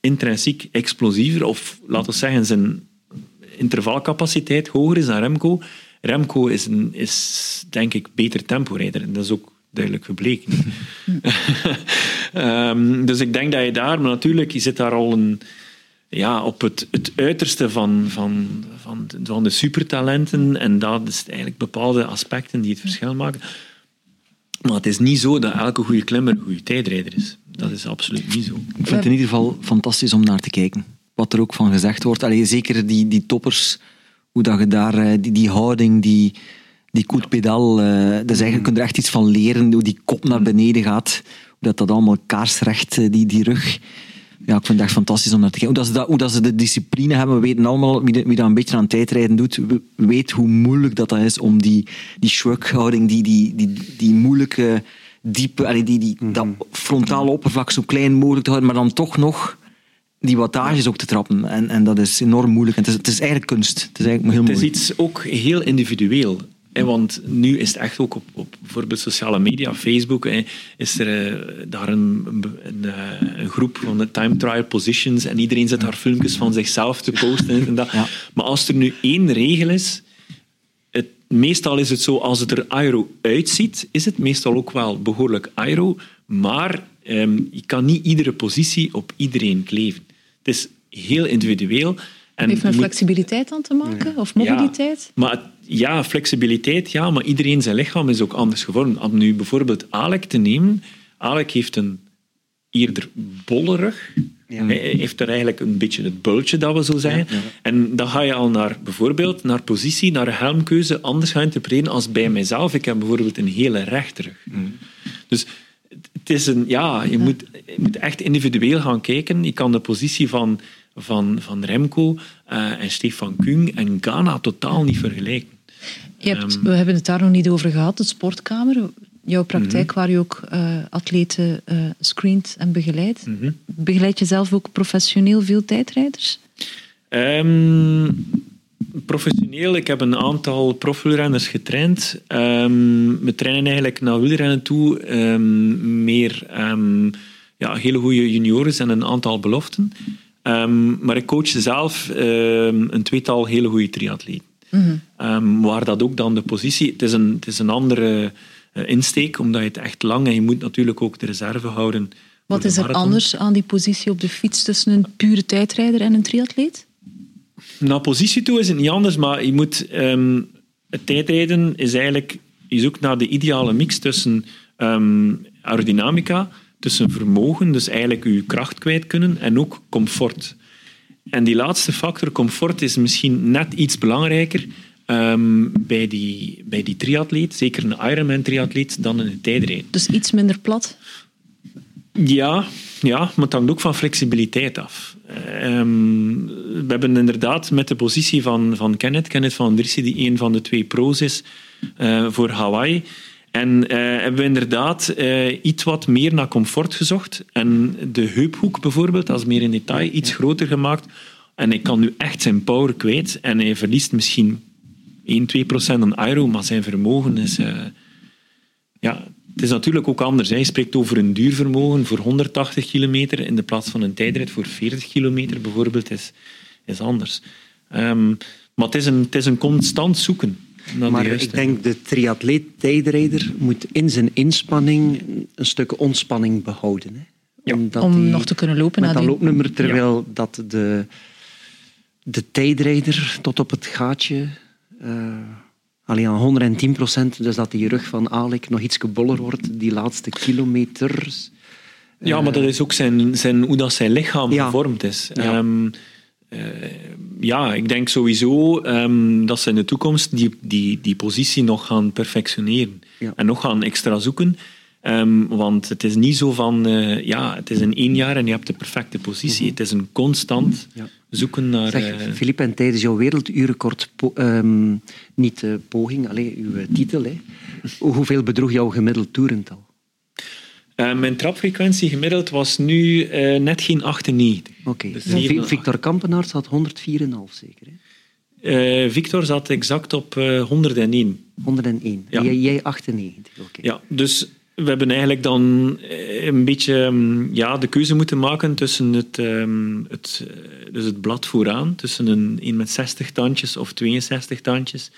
intrinsiek explosiever, of laten we zeggen zijn intervalcapaciteit hoger is dan Remco. Remco is, een, is denk ik beter temporijder. En dat is ook duidelijk gebleken. Ehm, dus ik denk dat je daar, maar natuurlijk, je zit daar al een, ja, op het, het uiterste van, van, van, de, van de supertalenten. En dat is eigenlijk bepaalde aspecten die het verschil maken. Maar het is niet zo dat elke goede klimmer een goede tijdrijder is. Dat is absoluut niet zo. Ik vind het in ieder geval fantastisch om naar te kijken. Wat er ook van gezegd wordt. Allee, zeker die, die toppers, hoe dat je daar, eh, die, die houding, die, die coup de pedal, eh, dus eigenlijk kun je er echt iets van leren, hoe die kop naar beneden gaat, hoe dat, dat allemaal kaarsrecht, eh, die, die rug. Ja, ik vind het echt fantastisch om naar te kijken. Hoe, dat ze, dat, hoe dat ze de discipline hebben, we weten allemaal, wie, de- wie dat een beetje aan tijdrijden doet, we- weet hoe moeilijk dat, dat is om die, die shrug-houding, die, die, die, die moeilijke, diepe, allee, die, die, dat frontale oppervlak zo klein mogelijk te houden, maar dan toch nog die wattages ook te trappen. En, en dat is enorm moeilijk. En het, is, het is eigenlijk kunst. Het is eigenlijk heel Het is iets ook heel individueel. Want nu is het echt ook op, op bijvoorbeeld sociale media, Facebook, hè, is er eh, daar een, een, een, eh, een groep van de time trial positions en iedereen zet daar filmpjes van zichzelf te posten. En dat. Ja. Maar als er nu één regel is, het, meestal is het zo, als het er aero uitziet, is het meestal ook wel behoorlijk aero, maar ehm, je kan niet iedere positie op iedereen kleven. Het is heel individueel. En Heeft met flexibiliteit aan te maken? Of mobiliteit? ja, maar ja, flexibiliteit, ja, maar iedereen zijn lichaam is ook anders gevormd. Om nu bijvoorbeeld Alec te nemen, Alec heeft een eerder bolle rug. Hij heeft er eigenlijk een beetje het bultje, dat we zo zeggen. En dan ga je al naar bijvoorbeeld naar positie, naar helmkeuze anders gaan interpreteren als bij mijzelf. Ik heb bijvoorbeeld een hele rechte rug. Dus het is een, ja, je moet, je moet echt individueel gaan kijken. Je kan de positie van, van, van Remco eh, en Stefan Kung en Ghana totaal niet vergelijken. Je hebt, Ehm. we hebben het daar nog niet over gehad, de sportkamer. Jouw praktijk Mhm. waar je ook eh, atleten eh screent en begeleidt. Mhm. Begeleid je zelf ook professioneel veel tijdrijders? Ehm, professioneel, ik heb een aantal profwielrenners getraind. Ehm, we trainen eigenlijk naar wielrennen toe meer ja, hele goede junioren en een aantal beloften. Maar ik coach zelf een tweetal hele goede triatleten. Ehm, waar dat ook dan de positie... Het is een, het is een andere eh, insteek, omdat je het echt lang... En je moet natuurlijk ook de reserve houden. Wat is er anders aan die positie op de fiets tussen een pure tijdrijder en een triatleet? Naar positie toe is het niet anders, maar je moet... ehm, het tijdrijden is eigenlijk... Je zoekt naar de ideale mix tussen ehm, aerodynamica, tussen vermogen, dus eigenlijk je kracht kwijt kunnen, en ook comfort. En die laatste factor, comfort, is misschien net iets belangrijker ehm, bij, die, bij die triatleet, zeker een Ironman-triatleet, dan in het tijdrijden. Dus iets minder plat. Ja, ja, maar het hangt ook van flexibiliteit af. Ehm, we hebben inderdaad met de positie van, van Kenneth, Kenneth van Driessen, die een van de twee pro's is eh, voor Hawaii. En eh, hebben we inderdaad eh, iets wat meer naar comfort gezocht. En de heuphoek bijvoorbeeld, dat is meer in detail, iets groter gemaakt. En hij kan nu echt zijn power kwijt. En hij verliest misschien 1, 2 procent aan aero, maar zijn vermogen is... eh, ja, het is natuurlijk ook anders. Hij spreekt over een duurvermogen voor 180 kilometer in de plaats van een tijdrit voor 40 kilometer bijvoorbeeld, is, is anders. Ehm, maar het is, een, het is een constant zoeken. Maar ik denk de triatleet tijdrijder moet in zijn inspanning een stuk ontspanning behouden. Hè. Ja. Omdat Om die- nog te kunnen lopen Met dat loopnummer, terwijl dat de, de tijdrijder tot op het gaatje... eh alleen aan 110 procent, dus dat die rug van Alek nog iets boller wordt, die laatste kilometers. Ja, maar dat is ook zijn, zijn, hoe dat zijn lichaam Ja. gevormd is. Ja. Ehm, eh, ja, ik denk sowieso ehm, dat ze in de toekomst die, die, die positie nog gaan perfectioneren. Ja. En nog gaan extra zoeken. Ehm, want het is niet zo van, eh, ja, het is in één jaar en je hebt de perfecte positie. Het is een constant Ja. zoeken naar... Zeg, eh, Filip, en tijdens jouw werelduurrecord, po- ehm, niet eh, poging, alleen uw eh, titel, hè. hoeveel bedroeg jouw gemiddeld toerental? Eh, mijn trapfrequentie gemiddeld was nu eh, net geen 98. Oké, Dus Victor Kampenaerts had 104,5 zeker. Hè? Eh, Victor zat exact op eh, 101. 101. Ja. En jij, jij 98. Oké. Ja, dus we hebben eigenlijk dan een beetje ehm, ja, de keuze moeten maken tussen het, ehm, het, dus het blad vooraan, tussen een, een met 60 tandjes of 62 tandjes.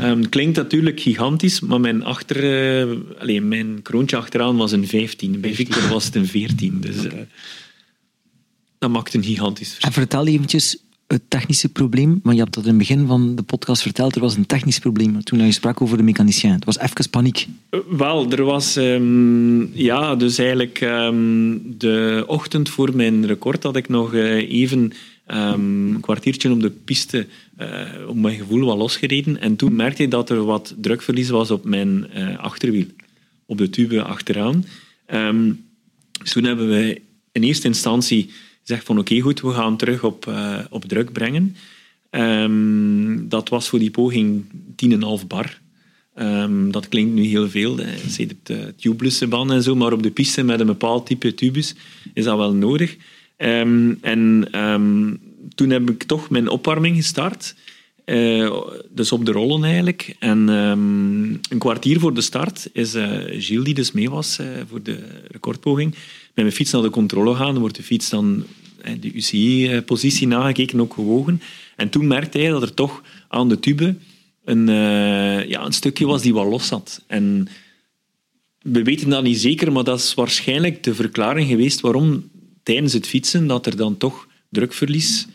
Ehm, klinkt natuurlijk gigantisch, maar mijn, achter, eh, alleen, mijn kroontje achteraan was een 15. Bij Victor was het een 14. Dus eh, dat maakt een gigantisch verschil. En vertel eventjes het technische probleem, maar je hebt dat in het begin van de podcast verteld, er was een technisch probleem toen je sprak over de mechanicien. Het was even paniek. Eh, Wel, er was ehm, ja, dus eigenlijk ehm, de ochtend voor mijn record had ik nog even ehm, een kwartiertje op de piste eh, op mijn gevoel wat losgereden. En toen merkte ik dat er wat drukverlies was op mijn eh, achterwiel, op de tube achteraan. Ehm, dus toen hebben we in eerste instantie gezegd van oké goed, we gaan terug op, eh, op druk brengen. Ehm, dat was voor die poging 10,5 bar. Ehm, dat klinkt nu heel veel, sedert de tubeless banden en zo, maar op de piste met een bepaald type tubus is dat wel nodig. Ehm, en ehm, toen heb ik toch mijn opwarming gestart. Eh, dus op de rollen eigenlijk. En ehm, een kwartier voor de start is eh Gilles, die dus mee was eh, voor de recordpoging, met mijn fiets naar de controle gaan. Dan wordt de fiets dan de UCI-positie nagekeken, ook gewogen. En toen merkte hij dat er toch aan de tube een, ja, een stukje was die wat los zat. En we weten dat niet zeker, maar dat is waarschijnlijk de verklaring geweest waarom tijdens het fietsen dat er dan toch drukverlies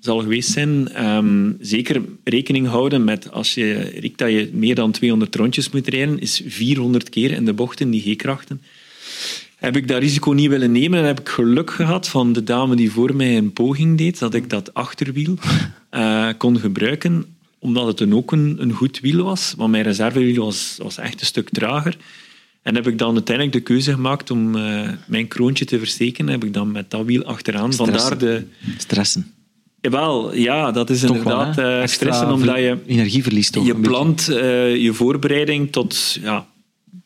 zal geweest zijn. Ehm, zeker rekening houden met als je riekt dat je meer dan 200 rondjes moet rijden, is 400 keer in de bochten die G-krachten. Heb ik dat risico niet willen nemen en heb ik geluk gehad van de dame die voor mij een poging deed, dat ik dat achterwiel eh, kon gebruiken, omdat het dan ook een, goed wiel was. Want mijn reservewiel was, was echt een stuk trager. En heb ik dan uiteindelijk de keuze gemaakt om eh, mijn kroontje te versteken. Heb ik dan met dat wiel achteraan. Vandaar de... Stressen. Jawel, ja, dat is Toch wel, inderdaad hè? eh, stressen, omdat je Energieverlies toch? je plant eh, je voorbereiding tot ja,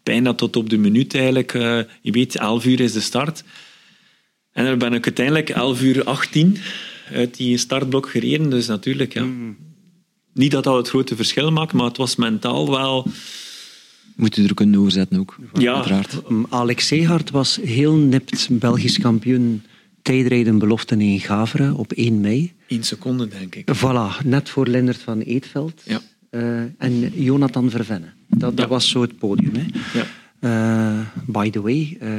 bijna tot op de minuut eigenlijk. Eh, je weet, 11 uur is de start. En dan ben ik uiteindelijk 11 uur 18 uit die startblok gereden. Dus natuurlijk, ja. Niet dat dat het grote verschil maakt, maar het was mentaal wel... Moet je er kunnen doorzetten ook. Ja. Uiteraard. Alex Seegaard was heel nipt Belgisch kampioen tijdrijden belofte in Gaveren op 1 mei. 1 seconde, denk ik. Voilà, net voor Lennart van Eetveld Ja. Eh, en Jonathan Vervenne. Dat, dat Ja. was zo het podium. Hè. Ja. Eh, by the way, eh,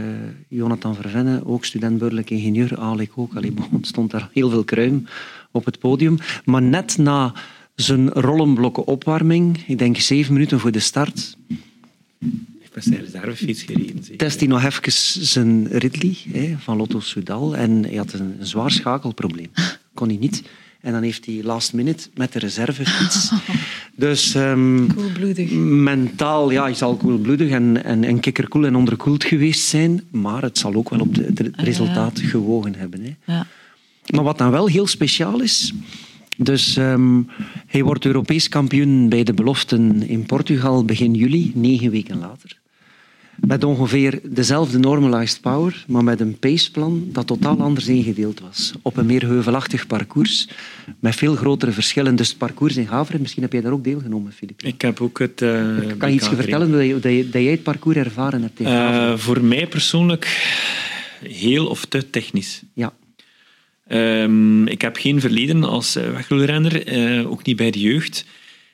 Jonathan Vervenne, ook student burgerlijk ingenieur, Alek ook. Allee, stond daar heel veel kruim op het podium. Maar net na zijn rollenblokken opwarming, ik denk zeven minuten voor de start, Ik ben zijn reservefiets gereden. zeker. test hij nog even zijn Ridley hè, van Lotto Soudal. En hij had een, een zwaar schakelprobleem. Kon hij niet. En dan heeft hij last minute met de reservefiets. Dus ehm, Koelbloedig. mentaal, ja, hij zal koelbloedig en, en, en kikkerkoel en onderkoeld geweest zijn. Maar het zal ook wel op de- het resultaat gewogen hebben. Hè. Ja. Maar wat dan wel heel speciaal is. Dus ehm, hij wordt Europees kampioen bij de beloften in Portugal begin juli, negen weken later. Met ongeveer dezelfde normalized power, maar met een paceplan dat totaal anders ingedeeld was. Op een meer heuvelachtig parcours, met veel grotere verschillen. Dus het parcours in Gaveren, misschien heb jij daar ook deelgenomen, Filip. Ik heb ook het... eh, kan je iets vertellen dat, je, dat, je- dat jij het parcours ervaren hebt? Eh, voor mij persoonlijk heel of te technisch. Ja. Ehm, ik heb geen verleden als eh, wegwielrenner, eh, ook niet bij de jeugd.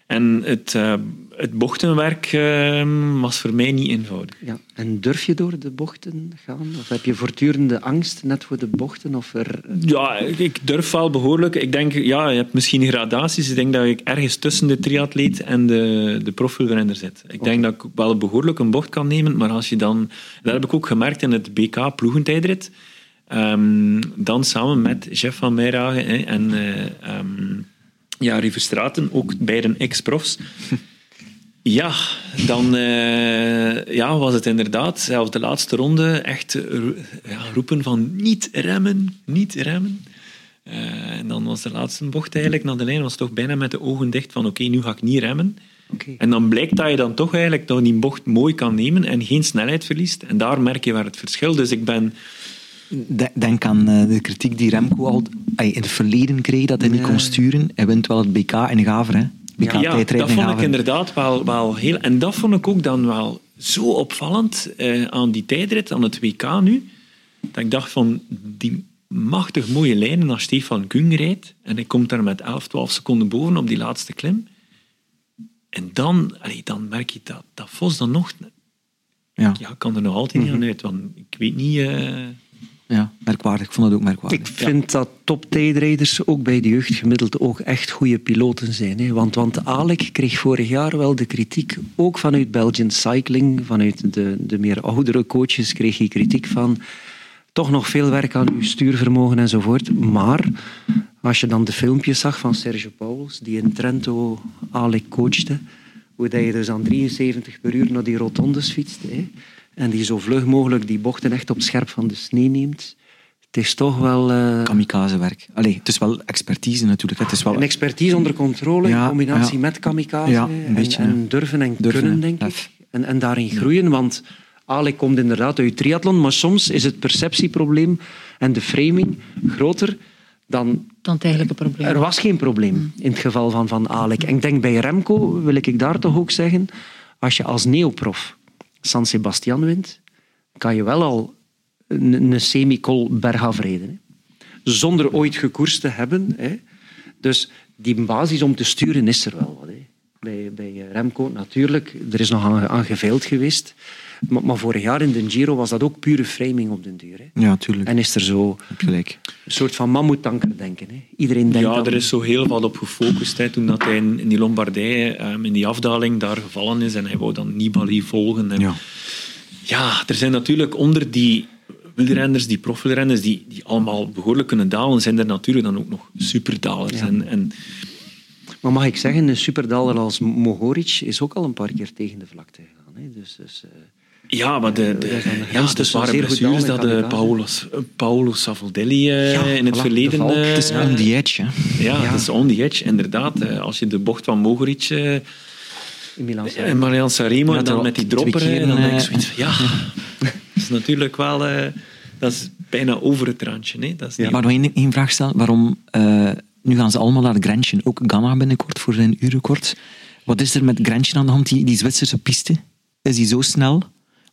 En het, uh, het bochtenwerk uh, was voor mij niet eenvoudig. Ja. En durf je door de bochten gaan? Of heb je voortdurende angst net voor de bochten? Of er... Ja, ik durf wel behoorlijk. Ik denk, ja, je hebt misschien gradaties. Ik denk dat ik ergens tussen de triatleet en de, de profwielrenner zit. Ik denk dat ik wel behoorlijk een bocht kan nemen, maar als je dan... Dat heb ik ook gemerkt in het BK ploegentijdrit. Um, dan samen met Jeff van Meijragen en... Uh, um, ja, River ook beide ex-profs. Ja, dan uh, ja, was het inderdaad, zelfs de laatste ronde, echt ja, roepen van niet remmen, niet remmen. Uh, en dan was de laatste bocht eigenlijk naar de lijn, was toch bijna met de ogen dicht van oké, okay, nu ga ik niet remmen. Okay. En dan blijkt dat je dan toch eigenlijk nog die bocht mooi kan nemen en geen snelheid verliest. En daar merk je waar het verschil. Dus ik ben Denk aan eh, de kritiek die Remco al in het verleden kreeg, dat hij niet kon sturen. Hij wint wel het BK in Gaver, hè? BK ja, dat vond ik inderdaad wel, wel heel... En dat vond ik ook dan wel zo opvallend eh, aan die tijdrit, aan het WK nu, dat ik dacht van, die machtig mooie lijnen als Stefan Kung rijdt, en hij komt daar met 11, 12 seconden boven op die laatste klim. En dan, allee, dan merk je dat, dat Vos dan nog... Ja. ja, kan er nog altijd niet mhm. aan uit, want ik weet niet... Uh, ja, merkwaardig. Ik vond het ook merkwaardig. Ik vind dat top-tijdrijders ook bij de jeugd gemiddeld ook echt goede piloten zijn. Hè. Want, want Alek kreeg vorig jaar wel de kritiek, ook vanuit Belgian Cycling, vanuit de, de meer oudere coaches kreeg hij kritiek van toch nog veel werk aan uw stuurvermogen enzovoort. Maar als je dan de filmpjes zag van Sergio Pauwels, die in Trento Alek coachte, hoe dat je dus aan 73 per uur naar die rotondes fietst... Hè, en die zo vlug mogelijk die bochten echt op scherp van de snee neemt. Het is toch wel... Uh... Kamikazewerk. Allee, het is wel expertise natuurlijk. Het is wel... Een expertise onder controle in combinatie met kamikaze. Ja, een beetje, en, durven en kunnen, denk ik. En, en daarin groeien, want Ali komt inderdaad uit triathlon, maar soms is het perceptieprobleem en de framing groter dan... Dan het eigenlijke probleem. Er was geen probleem mm. in het geval van, van Alek. En ik denk bij Remco, wil ik daar toch ook zeggen, als je als neoprof San Sebastian wint, kan je wel al een, een semicol bergaf. Zonder ooit gekoerst te hebben. Hè. Dus die basis om te sturen is er wel wat. Hè. Bij, bij Remco natuurlijk, er is nog aan, aan geweest. Maar, maar, vorig jaar in de Giro was dat ook pure framing op den duur. Hè. Ja, tuurlijk. En is er zo gelijk. een soort van mammoetanker denken. Hè. Iedereen denkt ja, er is zo heel wat op gefocust. Hè, toen dat hij in, die Lombardij, um, in die afdaling, daar gevallen is en hij wou dan Nibali volgen. En, ja. ja, er zijn natuurlijk onder die wielrenners, die profwielrenners, die, die allemaal behoorlijk kunnen dalen, zijn er natuurlijk dan ook nog superdalers. Ja. En, en, maar mag ik zeggen, een superdaler als Mohoric is ook al een paar keer tegen de vlakte gegaan. Hè. Dus, dus uh... Ja, maar de, de, ja, de zware blessures dat de Paulus, Paolo Savoldelli uh, in het voilà, verleden... Uh, het is on the edge. Hè? Ja, ja, het is on the edge, inderdaad. Uh, als je de bocht van Mogoric... Uh, in Milan Sanremo en dan met die dropper, keer, dan denk ik zoiets ja, dat is natuurlijk wel... dat is bijna over het randje. Hè? Dat is niet... Maar nog één, één vraag stellen. Waarom... nu gaan ze allemaal naar Grenchen. Ook Gamma binnenkort voor zijn uurrecord. Wat is er met Grenchen aan de hand, die, die Zwitserse piste? Is die zo snel?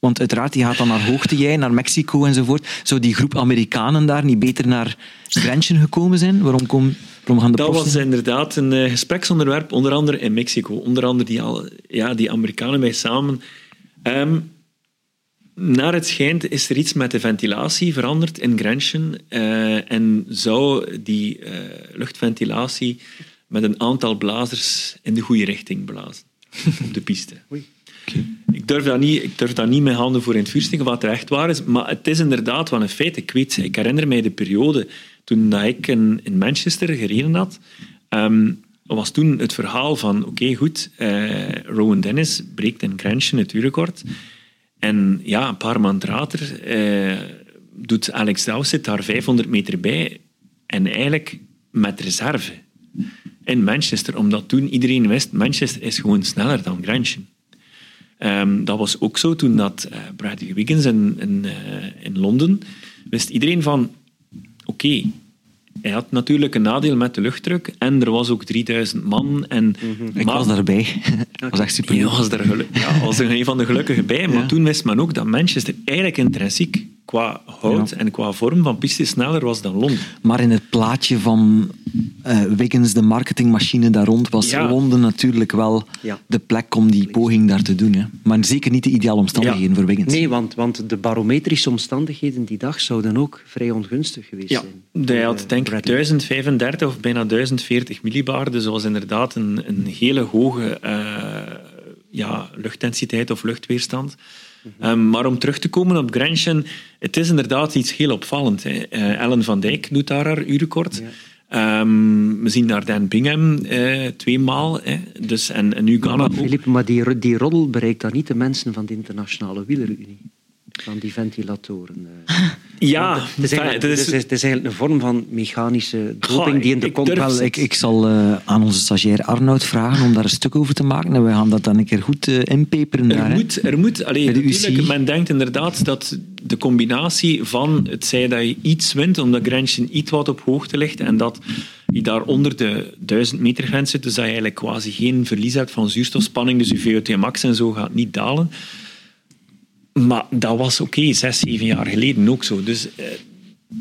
Want uiteraard, die gaat dan naar hoogte, jij, naar Mexico enzovoort. Zou die groep Amerikanen daar niet beter naar Grenchen gekomen zijn? Waarom, kom, waarom gaan de Dat was inderdaad een uh, gespreksonderwerp, onder andere in Mexico. Onder andere die, al, ja, die Amerikanen bij samen. Um, naar het schijnt is er iets met de ventilatie veranderd in Grenchen uh, en zou die uh, luchtventilatie met een aantal blazers in de goede richting blazen op de piste. Oei. Ik, durf dat niet, ik durf dat niet met handen voor in het vuur steken wat er echt waar is, maar het is inderdaad wel een feit. Ik, weet, ik herinner mij de periode toen ik in, Manchester gereden had. Um, was toen het verhaal van, oké, goed, uh, Rowan Dennis breekt in Grenchen het. En ja, een paar maanden later uh, doet Alex Dowsett daar 500 meter bij. En eigenlijk met reserve in Manchester. Omdat toen iedereen wist, Manchester is gewoon sneller dan Grenchen. Um, dat was ook zo toen dat uh, Bradley Wiggins in, in, uh, in, Londen wist iedereen van oké, okay, hij had natuurlijk een nadeel met de luchtdruk en er was ook 3000 man. En, mm -hmm. Ik was daarbij. dat was echt super. was er ja, was er een van de gelukkigen bij. Maar ja. toen wist men ook dat Manchester eigenlijk intrinsiek qua hout en qua vorm van piste sneller was dan Londen. Maar in het plaatje van uh, Wiggins, de marketingmachine daar rond, was Ja. Londen natuurlijk wel Ja. de plek om die poging daar te doen. Hè. Maar zeker niet de ideale omstandigheden voor Wiggins. Nee, want, want de barometrische omstandigheden die dag zouden ook vrij ongunstig geweest Ja, zijn. hij had eh, denk ik Bradley. 1035 of bijna 1040 millibar. Dus dat was inderdaad een, een hele hoge eh, ja, luchtdensiteit of luchtweerstand. Um, maar om terug te komen op Grenchen, het is inderdaad iets heel opvallend. Hè. Eh, Ellen van Dijk doet daar haar uurrecord. Ehm, we zien daar Dan Bingham eh, tweemaal. Hè. Dus, en, en nu Ghana ook. Filip, maar die, die roddel bereikt dan niet de mensen van de Internationale Wielerunie. Van die ventilatoren. eh. Ja, Het is, is- het is- het is eigenlijk een vorm van mechanische doping die in de ik kont... durf- Wel, ik, ik zal eh, aan onze stagiair Arnoud vragen om daar een stuk over te maken. En we gaan dat dan een keer goed eh, inpeperen. daar, Er hè. moet, er moet allee, de natuurlijk, men denkt inderdaad dat de combinatie van het zij dat je iets wint, omdat Grenchen iets wat op hoogte ligt, en dat je daar onder de 1000 meter grens zit, dus dat je eigenlijk quasi geen verlies hebt van zuurstofspanning, dus je VO2 max en zo gaat niet dalen. Maar dat was oké, zes, zeven jaar geleden ook zo. Dus eh,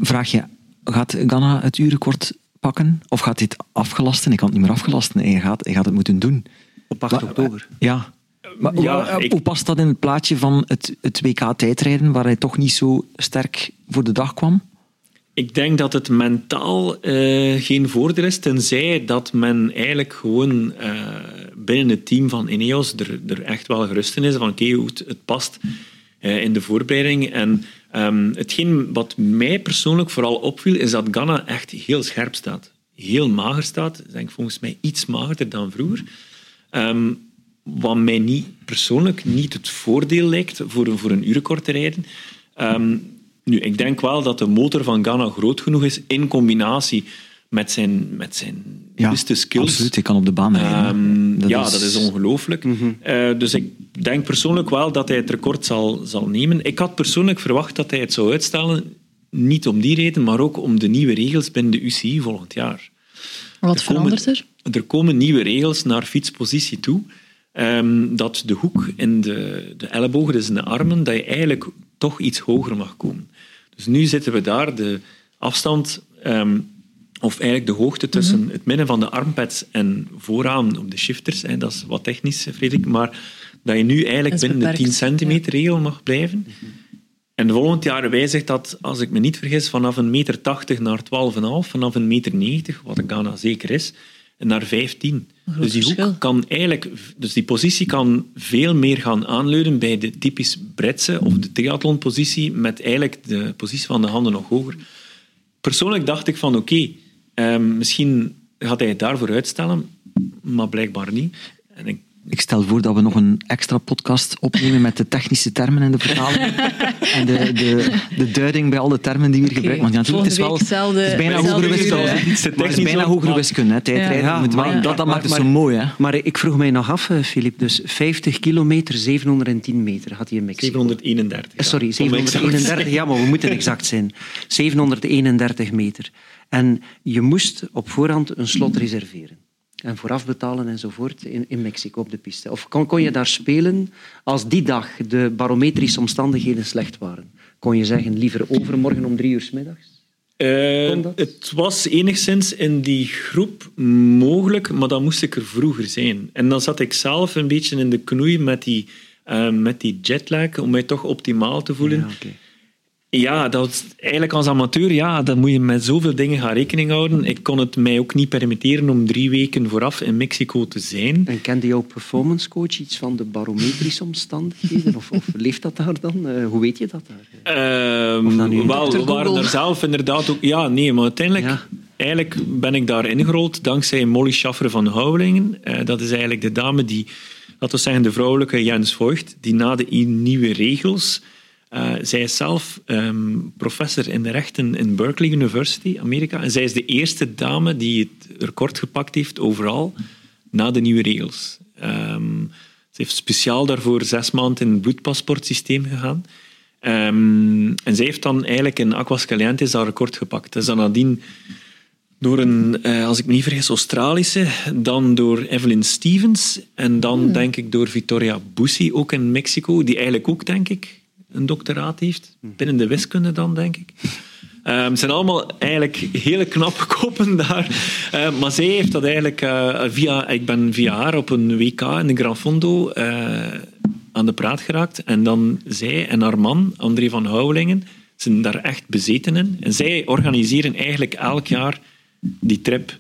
Vraag je, gaat Ghana het uurrecord pakken? Of gaat dit afgelasten? Ik kan het niet meer afgelasten. Hij gaat, hij gaat het moeten doen. Op 8 Maar- oktober. Ja. Maar Ja, hoe- ik- hoe past dat in het plaatje van het, het WK-tijdrijden, waar hij toch niet zo sterk voor de dag kwam? Ik denk dat het mentaal eh, geen voordeel is, tenzij dat men eigenlijk gewoon eh, binnen het team van Ineos er, er echt wel gerust in is van oké, hoe het, het past eh, in de voorbereiding. En ehm, hetgeen wat mij persoonlijk vooral opviel, is dat Ghana echt heel scherp staat. Heel mager staat. Ik denk volgens mij iets magerder dan vroeger. Ehm, wat mij niet, persoonlijk niet het voordeel lijkt voor, een- voor een uurrecord te rijden. Ehm, nu, ik denk wel dat de motor van Ghana groot genoeg is in combinatie met zijn, met zijn Ja, beste skills. absoluut. Hij kan op de baan rijden. ja, dat is ongelooflijk. Mhm. Eh, dus ik denk persoonlijk wel dat hij het record zal, zal nemen. Ik had persoonlijk verwacht dat hij het zou uitstellen. Niet om die reden, maar ook om de nieuwe regels binnen de UCI volgend jaar. Wat Er komen- verandert er? Er komen nieuwe regels naar fietspositie toe. ehm, dat de hoek in de, de ellebogen, dus in de armen, dat je eigenlijk toch iets hoger mag komen. Dus nu zitten we daar, de afstand, ehm, of eigenlijk de hoogte tussen het midden van de armpads en vooraan op de shifters, hè, dat is wat technisch, Frederik, maar dat je nu eigenlijk binnen de 10 beperkt, centimeter regel mag blijven. En volgend jaar wijzigt dat, als ik me niet vergis, vanaf een meter 80 naar 12,5, vanaf een meter 90, wat in Ghana zeker is, en naar 15. groot Dus die verschil. hoek kan eigenlijk, dus die positie kan veel meer gaan aanleunen bij de typisch Britse of de triathlonpositie, met eigenlijk de positie van de handen nog hoger. Persoonlijk dacht ik van oké, ehm, misschien gaat hij het daarvoor uitstellen, maar blijkbaar niet. En ik, Ik stel voor dat we nog een extra podcast opnemen met de technische termen en de vertaling. en de, de, de duiding bij al de termen die we hier gebruiken. Want ja, natuurlijk, het is, wel, het is bijna hogere wiskunde. Het is bijna hogere wiskunde, hè, tijdrijden. Ja. Maar- dat, dat maar- maakt het zo mooi. Hè. Maar ik vroeg mij nog af, eh, Filip, dus 50 kilometer, 710 meter had hij in Mexico. 731. Eh, Sorry, ja, om exact te 731. zijn. Ja, maar we moeten exact zijn. 731 meter. En je moest op voorhand een slot reserveren. En vooraf betalen enzovoort in, in Mexico op de piste. Of kon, kon je daar spelen als die dag de barometrische omstandigheden slecht waren? Kon je zeggen, liever overmorgen om drie uur 's middags? Eh, het was enigszins in die groep mogelijk, maar dan moest ik er vroeger zijn. En dan zat ik zelf een beetje in de knoei met die, eh, met die jetlag, om mij toch optimaal te voelen. Ja. Ja, dat eigenlijk als amateur, ja, dan moet je met zoveel dingen gaan rekening houden. Ik kon het mij ook niet permitteren om drie weken vooraf in Mexico te zijn. En kende jouw performance coach iets van de barometrische omstandigheden? Of, of leeft dat daar dan? Eh, hoe weet je dat daar? Ehm, wel, we waren er zelf inderdaad ook... Ja, nee, maar uiteindelijk... Ja. Eigenlijk ben ik daar ingerold dankzij Molly Schaffer van Houwelingen. Eh, dat is eigenlijk de dame die, laten we zeggen, de vrouwelijke Jens Voigt, die na de nieuwe regels... eh, zij is zelf ehm, professor in de rechten in Berkeley University, Amerika. En zij is de eerste dame die het record gepakt heeft overal na de nieuwe regels. Ehm, ze heeft speciaal daarvoor zes maanden in het bloedpaspoortsysteem gegaan. Ehm, en zij heeft dan eigenlijk in Aquas Calientes dat record gepakt. Dat is dan nadien door een, eh, als ik me niet vergis, Australische, dan door Evelyn Stevens en dan denk ik door Victoria Bussi, ook in Mexico, die eigenlijk ook, denk ik, een doctoraat heeft. Binnen de wiskunde dan, denk ik. Um, zijn allemaal eigenlijk hele knappe koppen daar. Uh, maar zij heeft dat eigenlijk uh, via... Ik ben via haar op een WK in de Gran Fondo uh, aan de praat geraakt. En dan zij en haar man, André van Houwelingen, zijn daar echt bezeten in. En zij organiseren eigenlijk elk jaar die trip.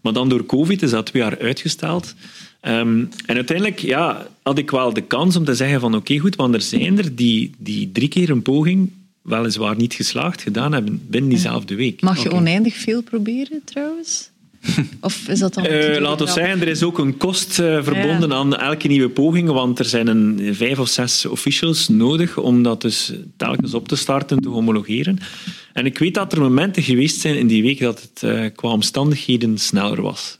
Maar dan door COVID is dat twee jaar uitgesteld. Um, en uiteindelijk ja, had ik wel de kans om te zeggen van oké, goed, want er zijn er die, die drie keer een poging weliswaar niet geslaagd gedaan hebben binnen diezelfde week. Mag je oneindig veel proberen trouwens? Of is dat dan... Uh, laat ons zeggen, er is ook een kost uh, verbonden ja. aan elke nieuwe poging, want er zijn een vijf of zes officials nodig om dat dus telkens op te starten, te homologeren. En ik weet dat er momenten geweest zijn in die week dat het uh, qua omstandigheden sneller was.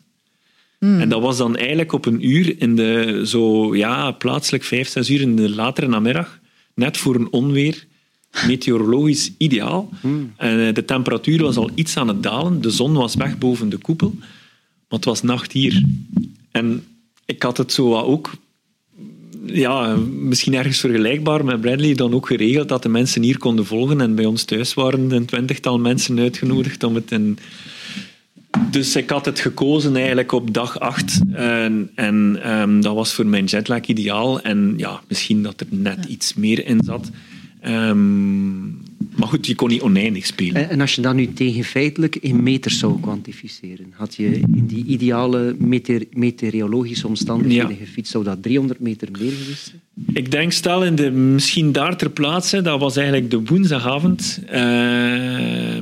Hmm. En dat was dan eigenlijk op een uur in de, zo ja, plaatselijk vijf, zes uur in de latere namiddag, net voor een onweer, meteorologisch ideaal. Hmm. En de temperatuur was al iets aan het dalen, de zon was weg boven de koepel, maar het was nacht hier. En ik had het zo ook ja, misschien ergens vergelijkbaar met Bradley dan ook geregeld dat de mensen hier konden volgen. En bij ons thuis waren een twintigtal mensen uitgenodigd om het in... Dus ik had het gekozen eigenlijk op dag 8. En, en um, dat was voor mijn jetlag ideaal. En ja, misschien dat er net iets meer in zat. Um, maar goed, je kon niet oneindig spelen. En als je dat nu tegen feitelijk in meters zou kwantificeren, had je in die ideale meteor meteorologische omstandigheden ja. gefietst, zou dat 300 meter meer geweest zijn? Ik denk, stel in de, misschien daar ter plaatse, dat was eigenlijk de woensdagavond, uh,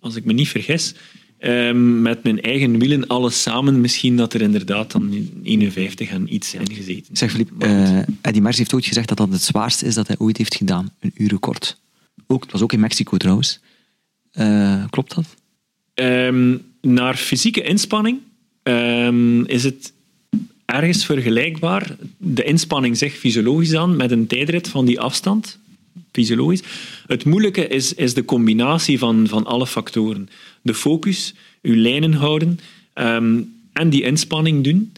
als ik me niet vergis, uh, met mijn eigen wielen, alles samen, misschien dat er inderdaad dan 51 en iets zijn gezeten. Zeg Filip, uh, Eddie Mers heeft ooit gezegd dat dat het zwaarste is dat hij ooit heeft gedaan, een uurrecord. Ook, het was ook in Mexico trouwens. Uh, klopt dat? Um, naar fysieke inspanning um, is het ergens vergelijkbaar. De inspanning zegt fysiologisch aan met een tijdrit van die afstand. Fysiologisch. Het moeilijke is, is de combinatie van, van alle factoren. De focus, uw lijnen houden um, en die inspanning doen.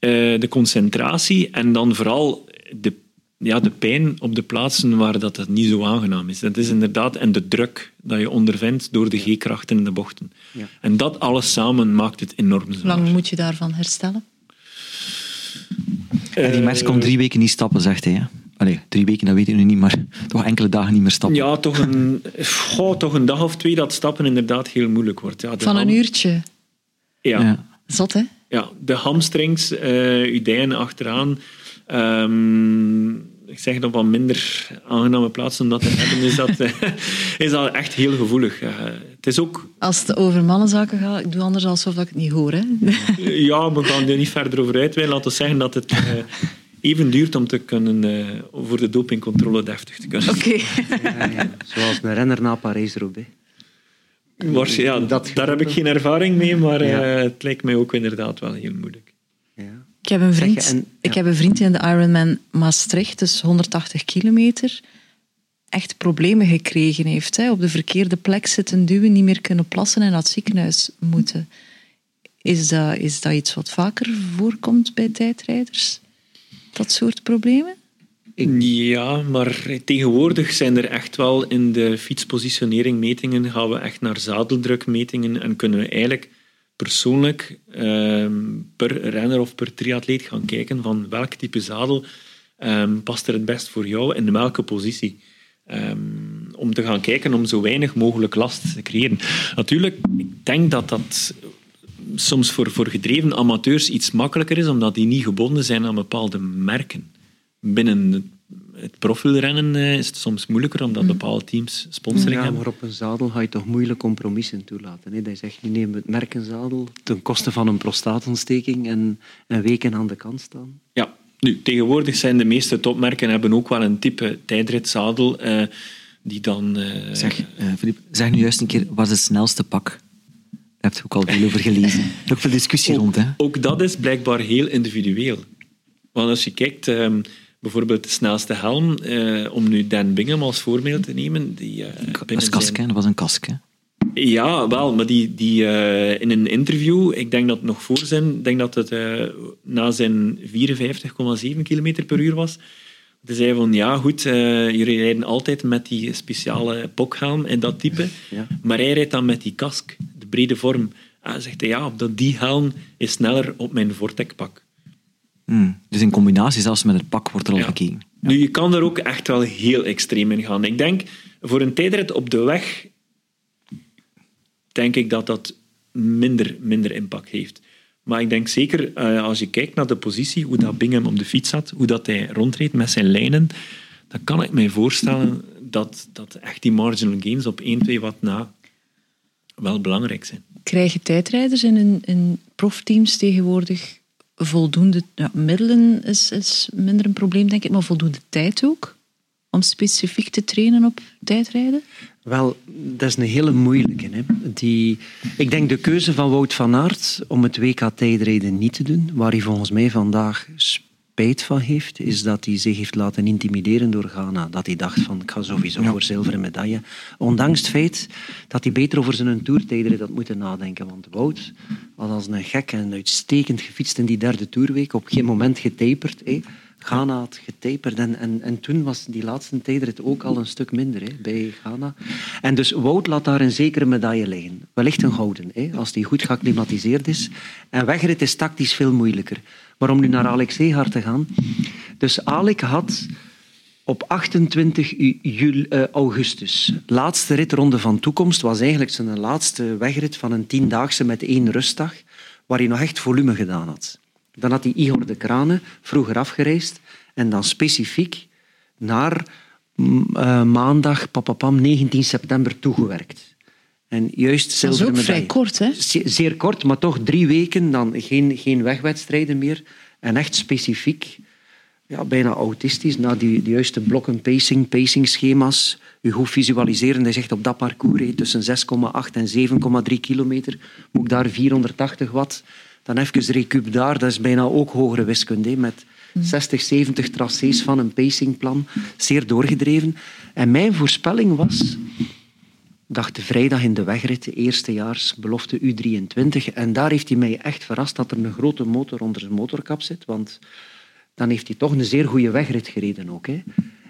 Uh, de concentratie en dan vooral de ja, de pijn op de plaatsen waar dat, dat niet zo aangenaam is. Dat is inderdaad, en de druk dat je ondervindt door de G-krachten in de bochten. Ja. En dat alles samen maakt het enorm zwaar. Hoe lang moet je daarvan herstellen? Uh, die mens kon drie weken niet stappen, zegt hij. Hè? Allee, drie weken, dat weet je nu niet, maar toch enkele dagen niet meer stappen. Ja, toch een, goh, toch een dag of twee dat stappen inderdaad heel moeilijk wordt. Ja, Van een uurtje? Ja. ja. Zot, hè? Ja, de hamstrings, uh, uw dijen achteraan... Um, ik zeg dat wat minder aangename plaats om dat te hebben, is dat, eh, is dat echt heel gevoelig. het is ook... Als het over mannenzaken gaat, ik doe anders alsof ik het niet hoor. Hè? ja, we gaan er niet verder over uitweiden. Laten we zeggen dat het uh, even duurt om te kunnen, uh, voor de dopingcontrole deftig te kunnen. Oké. Okay. Ja, ja. Zoals een renner na Parijs-Roubaix. Ja, dat daar heb ik geen ervaring mee, maar het lijkt mij ook inderdaad wel heel moeilijk. Ja. Ik heb een vriend, en, ja. ik heb een vriend die in de Ironman Maastricht, dus 180 kilometer, echt problemen gekregen heeft. Hè. Op de verkeerde plek zitten duwen, niet meer kunnen plassen en naar het ziekenhuis moeten. Is dat, is dat iets wat vaker voorkomt bij tijdrijders? Dat soort problemen? Ja, maar tegenwoordig zijn er echt wel in de fietspositionering metingen, gaan we echt naar zadeldrukmetingen en kunnen we eigenlijk persoonlijk ehm, per renner of per triatleet gaan kijken van welk type zadel um, past er het best voor jou in welke positie. Um, om te gaan kijken om zo weinig mogelijk last te creëren. Natuurlijk, ik denk dat dat soms voor, voor gedreven amateurs iets makkelijker is, omdat die niet gebonden zijn aan bepaalde merken. Binnen het profielrennen is het soms moeilijker omdat mhm. bepaalde teams sponsoring ja, hebben. maar op een zadel ga je toch moeilijk compromissen toelaten. Hè? Dat je zegt, nu nemen we het merkenzadel ten koste van een prostaatontsteking en, en weken aan de kant staan. Ja, nu, tegenwoordig zijn de meeste topmerken hebben ook wel een type tijdritzadel uh, die dan... Uh, zeg, uh, Philippe, zeg nu juist een keer, wat is het snelste pak? Daar heb je ook al veel over gelezen. Er ook veel discussie ook, rond. Hè? Ook dat is blijkbaar heel individueel. Want als je kijkt... Ehm, bijvoorbeeld de snelste helm, eh, om nu Dan Bingham als voorbeeld te nemen. Die, uh, dat, kask, dat was een kask, hè? Ja, wel, maar die, die uh, in een interview, ik denk dat het nog voor zijn, ik denk dat het uh, na zijn 54,7 km per uur was, Hij zei van, ja goed, uh, jullie rijden altijd met die speciale pokhelm en dat type, Ja. maar hij rijdt dan met die kask, de brede vorm. Hij zegt, ja, dat die helm is sneller op mijn Vortec-pak. Hmm. Dus in combinatie zelfs met het pak wordt er al Ja. gekeken. Nu, je kan er ook echt wel heel extreem in gaan. Ik denk, voor een tijdrit op de weg, denk ik dat dat minder, minder impact heeft. Maar ik denk zeker, eh, als je kijkt naar de positie, hoe dat Bingham op de fiets zat, hoe dat hij rondreed met zijn lijnen, dan kan ik mij voorstellen dat, dat echt die marginal gains op 1, 2 watt na wel belangrijk zijn. Krijgen tijdrijders in, in, in profteams tegenwoordig voldoende ja, middelen? Is, is minder een probleem, denk ik, maar voldoende tijd ook? Om specifiek te trainen op tijdrijden? Wel, dat is een hele moeilijke. Hè. Die, ik denk de keuze van Wout van Aert om het WK tijdrijden niet te doen, waar hij volgens mij vandaag spijt van heeft, is dat hij zich heeft laten intimideren door Ghana. Dat hij dacht van, ik ga sowieso voor zilveren medaille. Ondanks het feit dat hij beter over zijn toertijdrit had moeten nadenken. Want Wout had als een gek en uitstekend gefietst in die derde toerweek. Op geen moment getaperd. Hè. Ghana had getaperd en, en, en toen was die laatste tijdrit ook al een stuk minder hè, bij Ghana. En dus Wout laat daar een zekere medaille liggen. Wellicht een gouden, hè, als die goed geacclimatiseerd is. En wegrit is tactisch veel moeilijker. Maar om nu naar Alex te gaan. Dus Alex had op 28 juli, eh, augustus, laatste ritronde van toekomst, was eigenlijk zijn laatste wegrit van een tiendaagse met één rustdag, waar hij nog echt volume gedaan had. Dan had hij Igor de Kranen vroeger afgereisd en dan specifiek naar eh, maandag, papapam, 19 september toegewerkt. En juist Dat is zilveren ook vrij kort, hè? Ze- Zeer kort, maar toch drie weken, dan geen, geen wegwedstrijden meer. En echt specifiek, ja, bijna autistisch, naar die, die juiste blokken pacing, pacing schema's. U goed visualiseren, hij zegt op dat parcours, hé, tussen 6,8 en 7,3 kilometer, moet ik daar 480 watt. Dan even recup daar, dat is bijna ook hogere wiskunde, hé, met 60, 70 tracés van een pacingplan, zeer doorgedreven. En mijn voorspelling was dacht de vrijdag in de wegrit, eerstejaars belofte U23. En daar heeft hij mij echt verrast dat er een grote motor onder zijn motorkap zit. Want dan heeft hij toch een zeer goede wegrit gereden ook. Hè.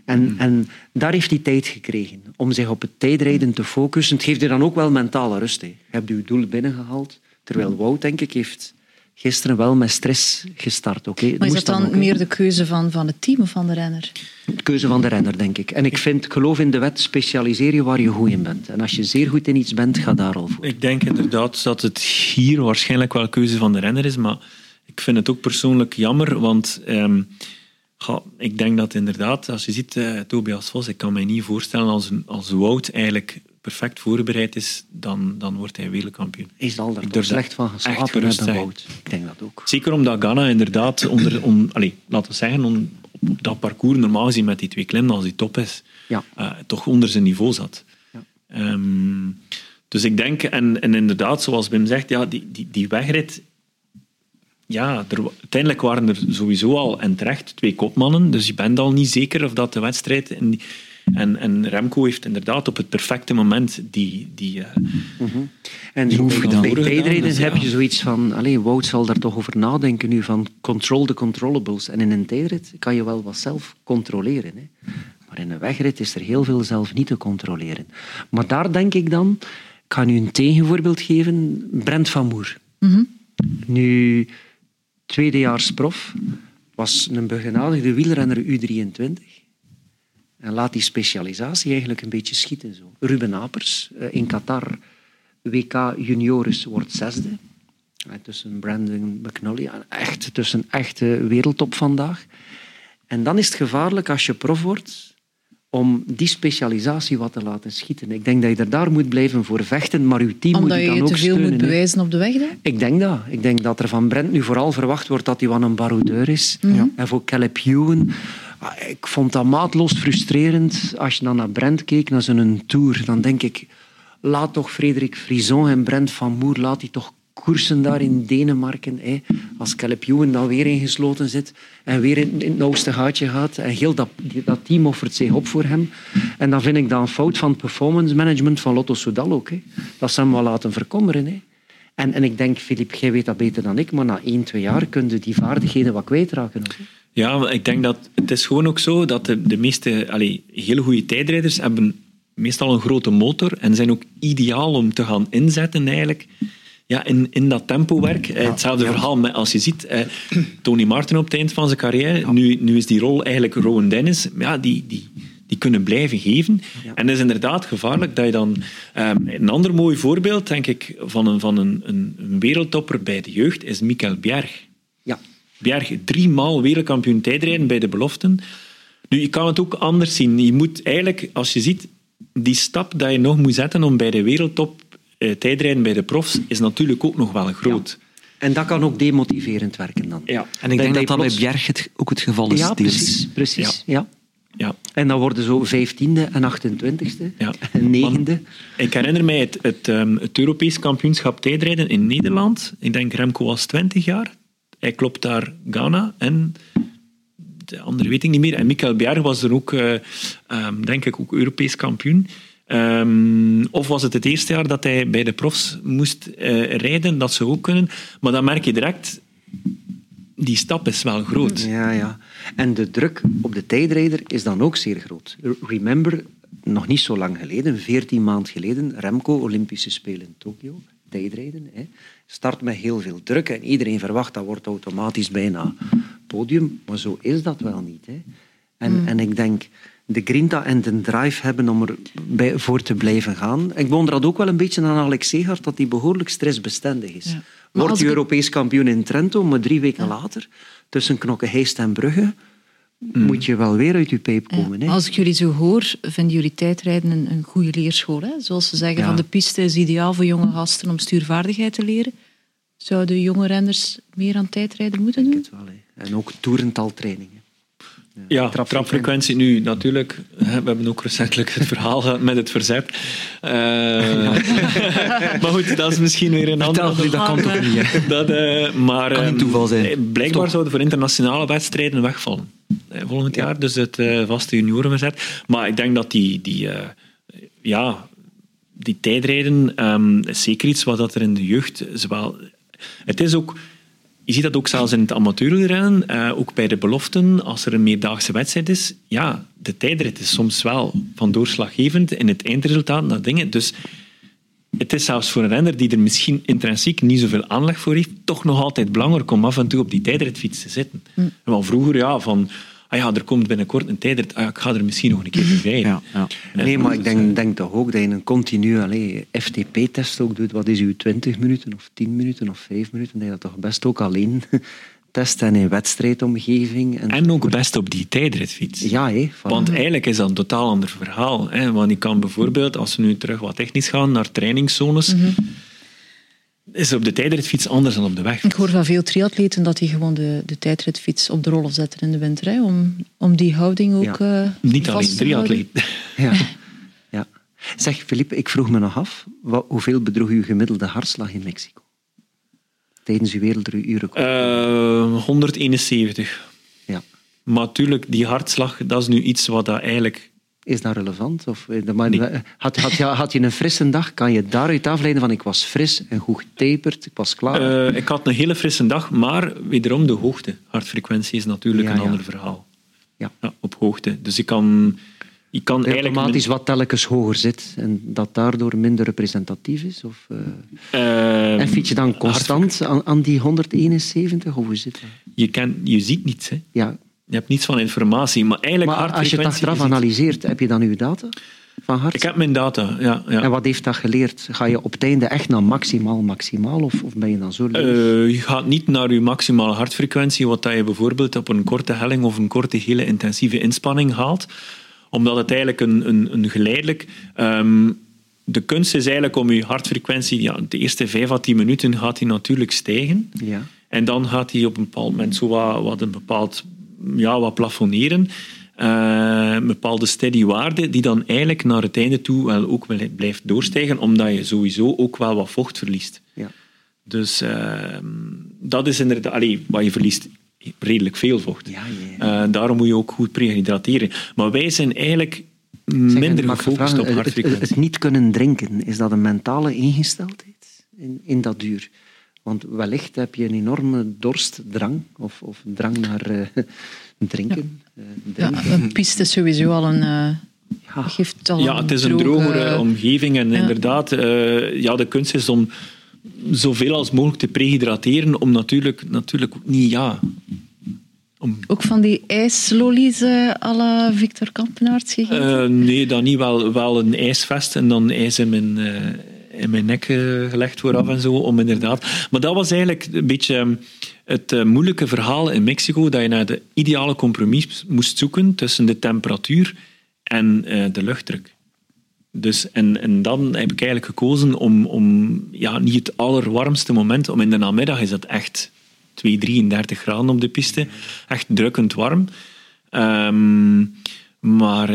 En, en daar heeft hij tijd gekregen om zich op het tijdrijden te focussen. Het geeft je dan ook wel mentale rust. Hè. Je hebt je doel binnengehaald. Terwijl Wout, denk ik, heeft gisteren wel met stress gestart. Oké, Maar is dat dan meer de keuze van, van het team of van de renner? de keuze van de renner, denk ik. En ik vind, ik geloof in de wet, specialiseer je waar je goed in bent. En als je zeer goed in iets bent, ga daar al voor. Ik denk inderdaad dat het hier waarschijnlijk wel keuze van de renner is, maar ik vind het ook persoonlijk jammer, want ehm, ik denk dat inderdaad, als je ziet, eh, Tobias Vos, ik kan mij niet voorstellen als, een, als Wout eigenlijk perfect voorbereid is, dan, dan wordt hij wereldkampioen. Hij zal er toch slecht van geslapen. Ik denk dat ook. Zeker omdat Ghana inderdaad onder, on, allez, laten we zeggen, on- op dat parcours normaal gezien met die twee klimmen, als die top is, Ja. eh, toch onder zijn niveau zat. Ja. Ehm, dus ik denk, en, en inderdaad, zoals Wim zegt, ja, die, die, die wegrit, ja, er, uiteindelijk waren er sowieso al en terecht twee kopmannen, dus je bent al niet zeker of dat de wedstrijd... Die- en, en Remco heeft inderdaad op het perfecte moment die... die eh, En Die move bij, gedaan. bij tijdrijden Dus ja. heb je zoiets van... Allee, Wout zal daar toch over nadenken nu, van control the controllables. En in een tijdrit kan je wel wat zelf controleren. Hè. Maar in een wegrit is er heel veel zelf niet te controleren. Maar daar denk ik dan... Ik ga nu een tegenvoorbeeld geven. Brent van Moer. Nu, tweedejaars prof, was een begenadigde wielrenner U23. En laat die specialisatie eigenlijk een beetje schieten. Zo. Ruben Apers eh, in Qatar, WK Juniores, wordt zesde. Eh, Tussen Brandon McNully, en echt, tussen echte wereldtop vandaag. En dan is het gevaarlijk als je prof wordt om die specialisatie wat te laten schieten. Ik denk dat je er daar moet blijven voor vechten, maar uw team Omdat moet je je dan je ook te veel steunen. moet bewijzen op de weg dan? Ik denk dat. Ik denk dat er van Brent nu vooral verwacht wordt dat hij wat een baroudeur is. En voor Caleb Ewan... ah, Ik vond dat maatloos frustrerend. Als je dan naar Brent keek, naar zijn tour, dan denk ik... Laat toch Frederik Frison en Brent van Moer, laat die toch koersen daar in Denemarken. Hè. Als Caleb Ewan dan weer ingesloten zit en weer in, het nauwste gaatje gaat. En heel dat, dat team offert zich op voor hem. En dan vind ik dat een fout van het performance management van Lotto Soudal ook. Hè. Dat ze hem wel laten verkommeren. Hè. En, en ik denk, Filip, jij weet dat beter dan ik, maar na één, twee jaar kun je die vaardigheden wat kwijtraken. Ook. Ja, ik denk dat het is gewoon ook zo dat de, de meeste allee, hele goede tijdrijders hebben meestal een grote motor en zijn ook ideaal om te gaan inzetten eigenlijk ja, in, in dat tempowerk. Eh, Hetzelfde verhaal met, als je ziet, eh, Tony Martin op het eind van zijn carrière, nu, nu is die rol eigenlijk Rowan Dennis, ja, die, die, die kunnen blijven geven. En het is inderdaad gevaarlijk dat je dan... ehm, een ander mooi voorbeeld, denk ik, van een, van een, een, wereldtopper bij de jeugd is Michael Bjerg. Ja. Bjerg, drie maal wereldkampioen tijdrijden bij de beloften. Nu, je kan het ook anders zien. Je moet eigenlijk, als je ziet, die stap dat je nog moet zetten om bij de wereldtop eh, tijdrijden bij de profs, is natuurlijk ook nog wel groot. En dat kan ook demotiverend werken dan. Ja. En ik denk dat dat bij Bjerg het, ook het geval is. Ja, precies. precies ja. ja. En dan worden zo vijftiende en 28e Ja. en negende. Ik herinner mij het, het, ehm, het Europees kampioenschap tijdrijden in Nederland. Ik denk Remco was 20 jaar. Hij klopt daar Ghana en de andere weet ik niet meer. En Michael Bjerg was er ook, eh, ehm, denk ik, ook Europees kampioen. Ehm, of was het het eerste jaar dat hij bij de profs moest eh, rijden? Dat zou ook kunnen. Maar dan merk je direct, die stap is wel groot. Ja, ja. En de druk op de tijdrijder is dan ook zeer groot. Remember, nog niet zo lang geleden, 14 maand geleden, Remco, Olympische Spelen in Tokio, tijdrijden, hè, start met heel veel druk en iedereen verwacht dat wordt automatisch bijna podium, maar zo is dat wel niet. Hè. En, en ik denk, de grinta en de drive hebben om er bij, voor te blijven gaan. Ik bewonder dat ook wel een beetje aan Alex Segard, dat hij behoorlijk stressbestendig is. Ja. Wordt hij ik- Europees kampioen in Trento, maar drie weken later, tussen Knokke, Heist en Brugge, moet je wel weer uit je pijp komen. Hè? Als ik jullie zo hoor, vinden jullie tijdrijden een, een goede leerschool. Hè? Zoals ze zeggen, Ja. van de piste is ideaal voor jonge gasten om stuurvaardigheid te leren. Zouden jonge renners meer aan tijdrijden moeten doen? Het wel, hè. En ook toerentaltrainingen. Ja, Trapfrequentie. trapfrequentie nu natuurlijk. We hebben ook recentelijk het verhaal gehad met het verzet. Eh, maar goed, dat is misschien weer een ander. dat kan toch niet, hè? Dat, eh, maar, Kan niet ehm, toeval zijn. eh, Blijkbaar Stop. zouden voor internationale wedstrijden wegvallen. volgend jaar, dus het eh, vaste juniorenverzet. Maar ik denk dat die, die, eh, ja, die tijdrijden ehm, is zeker iets wat dat er in de jeugd zowel... Het is ook... Je ziet dat ook zelfs in het amateurrennen, eh, ook bij de beloften, als er een meerdaagse wedstrijd is. Ja, de tijdrit is soms wel van doorslaggevend in het eindresultaat, dat dingen. Dus het is zelfs voor een renner die er misschien intrinsiek niet zoveel aanleg voor heeft, toch nog altijd belangrijk om af en toe op die tijdritfiets te zitten. En wel vroeger, ja, van... Ah ja, er komt binnenkort een tijdrit. Ah ja, ik ga er misschien nog een keer bij rijden. Ja, Nee, maar ik denk, denk toch ook dat je een continu FTP-test ook doet. Wat is uw 20 minuten of 10 minuten of 5 minuten? Dat je dat toch best ook alleen test en in wedstrijdomgeving. En, En ook best op die tijdritfiets. Ja, hè. van- Want eigenlijk is dat een totaal ander verhaal. Hè? Want je kan bijvoorbeeld, als we nu terug wat technisch gaan, naar trainingszones, is op de tijdritfiets anders dan op de weg. Ik hoor van veel triatleten dat die gewoon de, de tijdritfiets op de rollen zetten in de winter. Hè, om, om die houding ook Ja. eh, Niet vast alleen triatleet. Ja. ja. Zeg, Filip, ik vroeg me nog af, wat, hoeveel bedroeg uw gemiddelde hartslag in Mexico? Tijdens uw werelduurrecord. Eh 171. ja. Maar natuurlijk, die hartslag, dat is nu iets wat dat eigenlijk... Is dat relevant? Of, eh, maar, Nee. had, had, je, had je een frisse dag? Kan je daaruit afleiden van ik was fris en goed getaperd, ik was klaar? eh, ik had een hele frisse dag, maar wederom de hoogte. Hartfrequentie is natuurlijk Ja, een ja. ander verhaal. ja. Ja, op hoogte. Dus ik kan, ik kan eigenlijk... automatisch wat telkens hoger zit en dat daardoor minder representatief is? Of, eh, Eh, en fiets je dan constant aan, aan die 171? Of hoe zit dat? je, kan, je ziet niets, hè. Ja. Je hebt niets van informatie, maar eigenlijk Maar als je het achteraf analyseert, heb je dan uw data van hart? Ik heb mijn data, ja. ja. En wat heeft dat geleerd? Ga je op het einde echt naar maximaal, maximaal? Of, of ben je dan zo... Eh, je gaat niet naar je maximale hartfrequentie, wat dat je bijvoorbeeld op een korte helling of een korte hele intensieve inspanning haalt, omdat het eigenlijk een, een, een geleidelijk... ehm, de kunst is eigenlijk om je hartfrequentie, ja, de eerste 5 à 10 minuten gaat die natuurlijk stijgen. Ja. En dan gaat hij op een bepaald moment zo wat, wat een bepaald ja, wat plafonneren. Eh, een bepaalde steady waarde, die dan eigenlijk naar het einde toe wel ook wel blijft doorstijgen, omdat je sowieso ook wel wat vocht verliest. Ja. Dus ehm, dat is inderdaad... Allee, wat je verliest redelijk veel vocht. Ja, Eh, daarom moet je ook goed prehydrateren. Maar wij zijn eigenlijk minder gefocust vragen, op het- hartfrequentie. Het, het niet kunnen drinken, is dat een mentale ingesteldheid in, in dat duur? Want wellicht heb je een enorme dorstdrang of, of drang naar uh, drinken. Ja. Uh, ja, een piste is sowieso al een... Uh, ja. Geeft al ja, het is een drogere omgeving. En inderdaad, ja, de kunst is om zoveel als mogelijk te prehydrateren, om natuurlijk, natuurlijk niet... Ja, om... Ook van die ijslollies uh, à la Victor Kampenaerts gegeten? nee, dan niet. Wel, wel een ijsvest en dan ijs in mijn in mijn nek eh, gelegd vooraf en zo. Om inderdaad. Maar dat was eigenlijk een beetje ehm, het eh, moeilijke verhaal in Mexico, dat je naar de ideale compromis moest zoeken tussen de temperatuur en eh, de luchtdruk. Dus, en, en dan heb ik eigenlijk gekozen om, om ja, niet het allerwarmste moment, om in de namiddag is dat echt 2, 33 graden op de piste, echt drukkend warm. Um, maar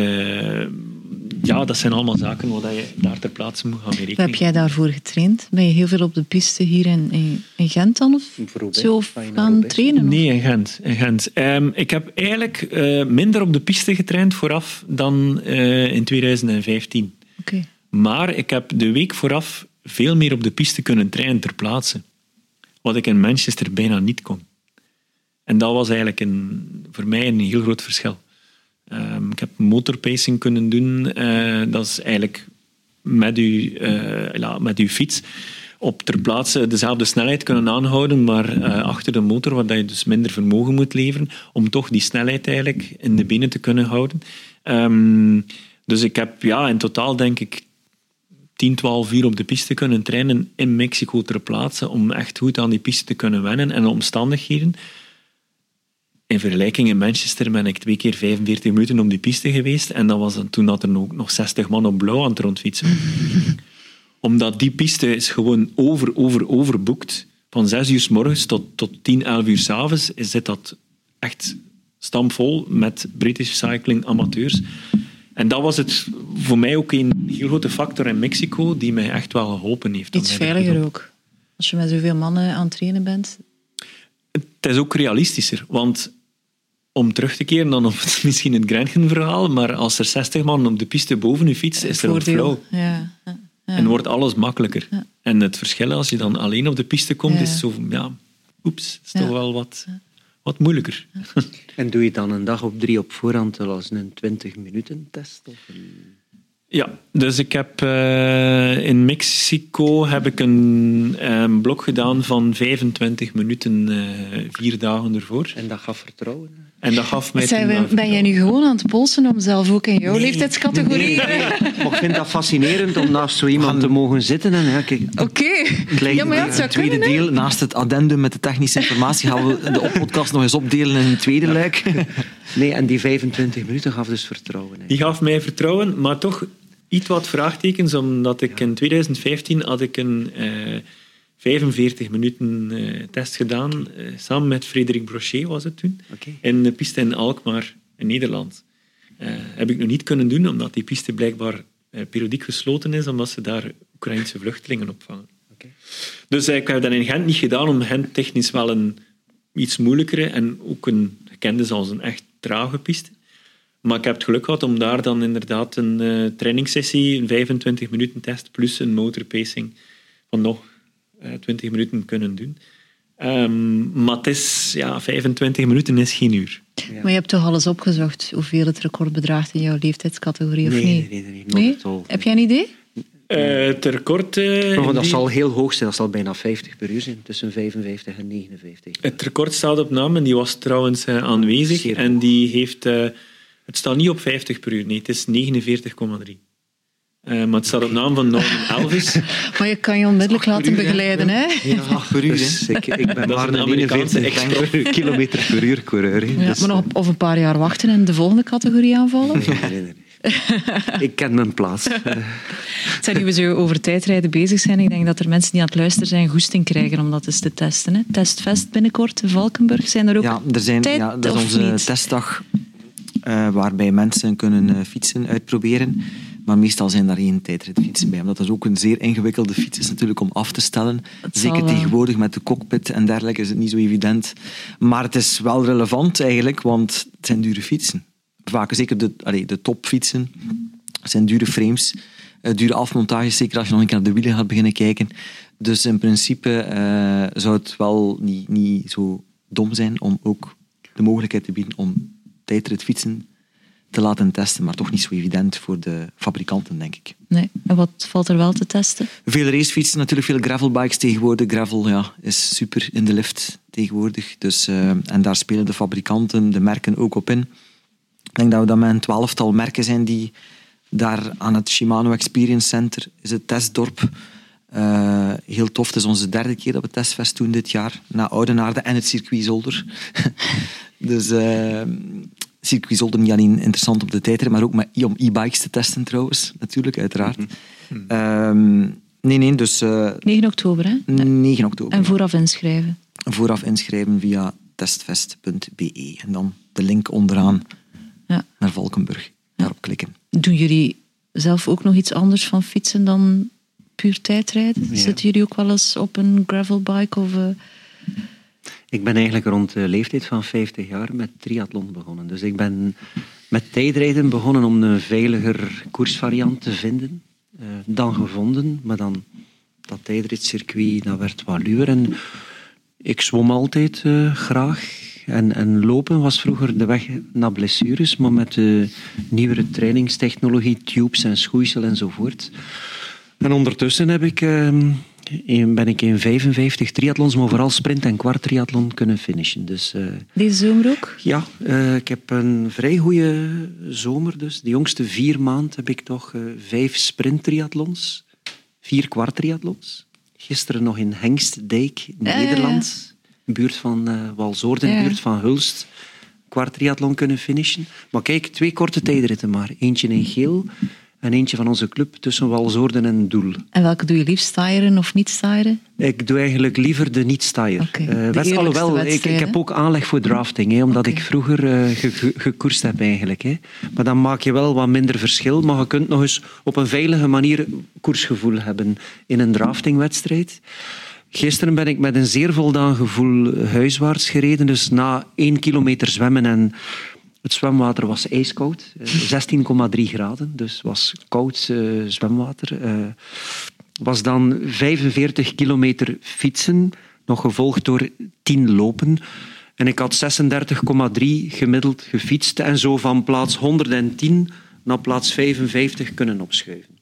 ja, dat zijn allemaal zaken waar je daar ter plaatse moet gaan rekenen. Heb jij daarvoor getraind? Ben je heel veel op de piste hier in, in, Gent dan? Of zo gaan trainen? Nee, in Gent. In Gent. Um, ik heb eigenlijk uh, minder op de piste getraind vooraf dan uh, in 2015. Okay. Maar ik heb de week vooraf veel meer op de piste kunnen trainen ter plaatse. Wat ik in Manchester bijna niet kon. En dat was eigenlijk een, voor mij een heel groot verschil. Um, ik heb motorpacing kunnen doen. Uh, dat is eigenlijk met uw, uh, ja, met uw fiets op ter plaatse dezelfde snelheid kunnen aanhouden, maar uh, achter de motor, waar je dus minder vermogen moet leveren, om toch die snelheid eigenlijk in de benen te kunnen houden. Um, dus ik heb ja, in totaal denk ik 10, 12 uur op de piste kunnen trainen in Mexico ter plaatse, om echt goed aan die piste te kunnen wennen en de omstandigheden. In vergelijking in Manchester ben ik twee keer 45 minuten op die piste geweest. En dat was toen dat er ook nog 60 man op blauw aan het rondfietsen. Omdat die piste is gewoon over, over, overboekt. Van 6 uur s morgens tot, tot 10, 11 uur s avonds zit dat echt stampvol met British cycling amateurs. En dat was het voor mij ook een heel grote factor in Mexico die mij echt wel geholpen heeft. Iets veiliger ook. Als je met zoveel mannen aan het trainen bent. Het is ook realistischer, want om terug te keren dan op het, misschien het Grenchen-verhaal, maar als er 60 man op de piste boven je fiets, is er een flow. Ja, ja, En wordt alles makkelijker. En het verschil als je dan alleen op de piste komt, is zo, ja, oeps, is toch wel wat, wat moeilijker. En doe je dan een dag op drie op voorhand als een 20 minuten test? Of een... Ja, dus ik heb uh, in Mexico heb ik een, een, blok gedaan van 25 minuten, uh, vier dagen ervoor. En dat gaf vertrouwen? En dat gaf mij Zijn ben jij nu gewoon aan het polsen om zelf ook in jouw leeftijdscategorie... Nee, nee, ik vind dat fascinerend om naast zo iemand te mogen zitten. En, ja, Oké. Okay. Ja, maar ja, het tweede kunnen, deel, naast het addendum met de technische informatie, gaan we de podcast nog eens opdelen in een tweede luik. Nee, en die 25 minuten gaf dus vertrouwen. Die gaf mij vertrouwen, maar toch iets wat vraagtekens, omdat ik in 2015 had ik een... Uh, 45 minuten uh, test gedaan, uh, samen met Frederik Brochet was het toen, okay. in de piste in Alkmaar in Nederland. Heb ik nog niet kunnen doen, omdat die piste blijkbaar periodiek gesloten is, omdat ze daar Oekraïnse vluchtelingen opvangen. Okay. Dus ik heb dat in Gent niet gedaan, om Gent technisch wel een iets moeilijkere en ook een gekende als een echt trage piste. Maar ik heb het geluk gehad om daar dan inderdaad een trainingssessie, een 25 minuten test plus een motorpacing van nog 20 eh, minuten kunnen doen. Um, maar het is, ja, 25 minuten is geen uur. Ja. Maar je hebt toch alles opgezocht hoeveel het record bedraagt in jouw leeftijdscategorie, of nee, niet? Nee, nee, nee. nee? Heb jij een idee? Uh, het record... Uh, dat die... zal heel hoog zijn, dat zal bijna 50 per uur zijn, tussen 55 en 59. Het record staat op naam en die was trouwens uh, aanwezig. En die heeft... het staat niet op 50 per uur, nee, het is 49,3. Uh, maar het staat op naam van Norman Elvis. maar je kan je onmiddellijk laten begeleiden, hè? Ja, per uur. Dus ik, ik ben maar een Amerikaanse kilometer per uur coureur. Ja, dus, maar nog of een paar jaar wachten en de volgende categorie aanvallen? Nee, nee, nee. ik ken mijn plaats. Zijn nu we zo over tijdrijden bezig zijn, ik denk dat er mensen die aan het luisteren zijn goesting krijgen om dat eens te testen. Hè? Testfest binnenkort in Valkenburg. Zijn er ook ja, er zijn, tijd, ja, dat is onze testdag uh, waarbij mensen kunnen uh, fietsen uitproberen. Maar meestal zijn daar geen tijdritfietsen bij. Omdat dat ook een zeer ingewikkelde fiets is natuurlijk om af te stellen. Zeker tegenwoordig met de cockpit en dergelijke is het niet zo evident. Maar het is wel relevant eigenlijk, want het zijn dure fietsen. Vaak zeker de, allee, de topfietsen zijn dure frames. Uh, dure afmontages, zeker als je nog een keer naar de wielen gaat beginnen kijken. Dus in principe eh, zou het wel niet, niet zo dom zijn om ook de mogelijkheid te bieden om tijdrit fietsen te laten testen, maar toch niet zo evident voor de fabrikanten, denk ik. Nee, en wat valt er wel te testen? Veel racefietsen, natuurlijk veel gravelbikes tegenwoordig. Gravel ja, is super in de lift tegenwoordig. Dus, uh, en daar spelen de fabrikanten, de merken ook op in. Ik denk dat we dan met een twaalftal merken zijn die daar aan het Shimano Experience Center, is het testdorp, uh, heel tof. Het is onze derde keer dat we testfest doen dit jaar. Na Oudenaarde en het circuit Zolder. dus uh, circuit Zolder niet alleen interessant op de tijdrit, maar ook met, om e-bikes te testen trouwens. Natuurlijk, uiteraard. Mm -hmm. nee, nee, dus... Uh, 9 oktober, hè? 9 oktober. En vooraf inschrijven. Vooraf inschrijven via testfest.be. En dan de link onderaan ja. naar Valkenburg. Daarop klikken. Doen jullie zelf ook nog iets anders van fietsen dan puur tijdrijden? Ja. Zitten jullie ook wel eens op een gravelbike? Of, uh... Ik ben eigenlijk rond de leeftijd van 50 jaar met triathlon begonnen. Dus ik ben met tijdrijden begonnen om een veiliger koersvariant te vinden. Uh, dan gevonden, maar dan dat tijdritcircuit dat werd wat luwer. En ik zwom altijd uh, graag. En, en, lopen was vroeger de weg naar blessures, maar met de nieuwere trainingstechnologie, tubes en schoeisel enzovoort, en ondertussen heb ik, uh, ben ik in 55 triathlons, maar vooral sprint en kwart triathlon kunnen finishen. Dus, uh, Deze zomer ook? Ja, uh, ik heb een vrij goede zomer. Dus. De jongste vier maanden heb ik toch uh, vijf sprint triathlons, vier kwart triathlons. Gisteren nog in Hengstdijk, Nederland, buurt van Walsoorden, ja. buurt van Hulst kwart triathlon kunnen finishen. Maar kijk, twee korte tijdritten maar. Eentje in geel en eentje van onze club tussen Walzoorden en Doel. En welke doe je liefst, stijeren of niet stijeren? Ik doe eigenlijk liever de niet-staaier. Okay, uh, alhoewel, ik, ik, heb ook aanleg voor drafting, hè, omdat okay. ik vroeger uh, ge, ge, gekoerst heb eigenlijk. Hè. Maar dan maak je wel wat minder verschil, maar je kunt nog eens op een veilige manier koersgevoel hebben in een draftingwedstrijd. Gisteren ben ik met een zeer voldaan gevoel huiswaarts gereden, dus na één kilometer zwemmen en het zwemwater was ijskoud, 16,3 graden, dus was koud uh, zwemwater. Uh, was dan 45 kilometer fietsen, nog gevolgd door 10 lopen. En ik had 36,3 gemiddeld gefietst en zo van plaats 110 naar plaats 55 kunnen opschuiven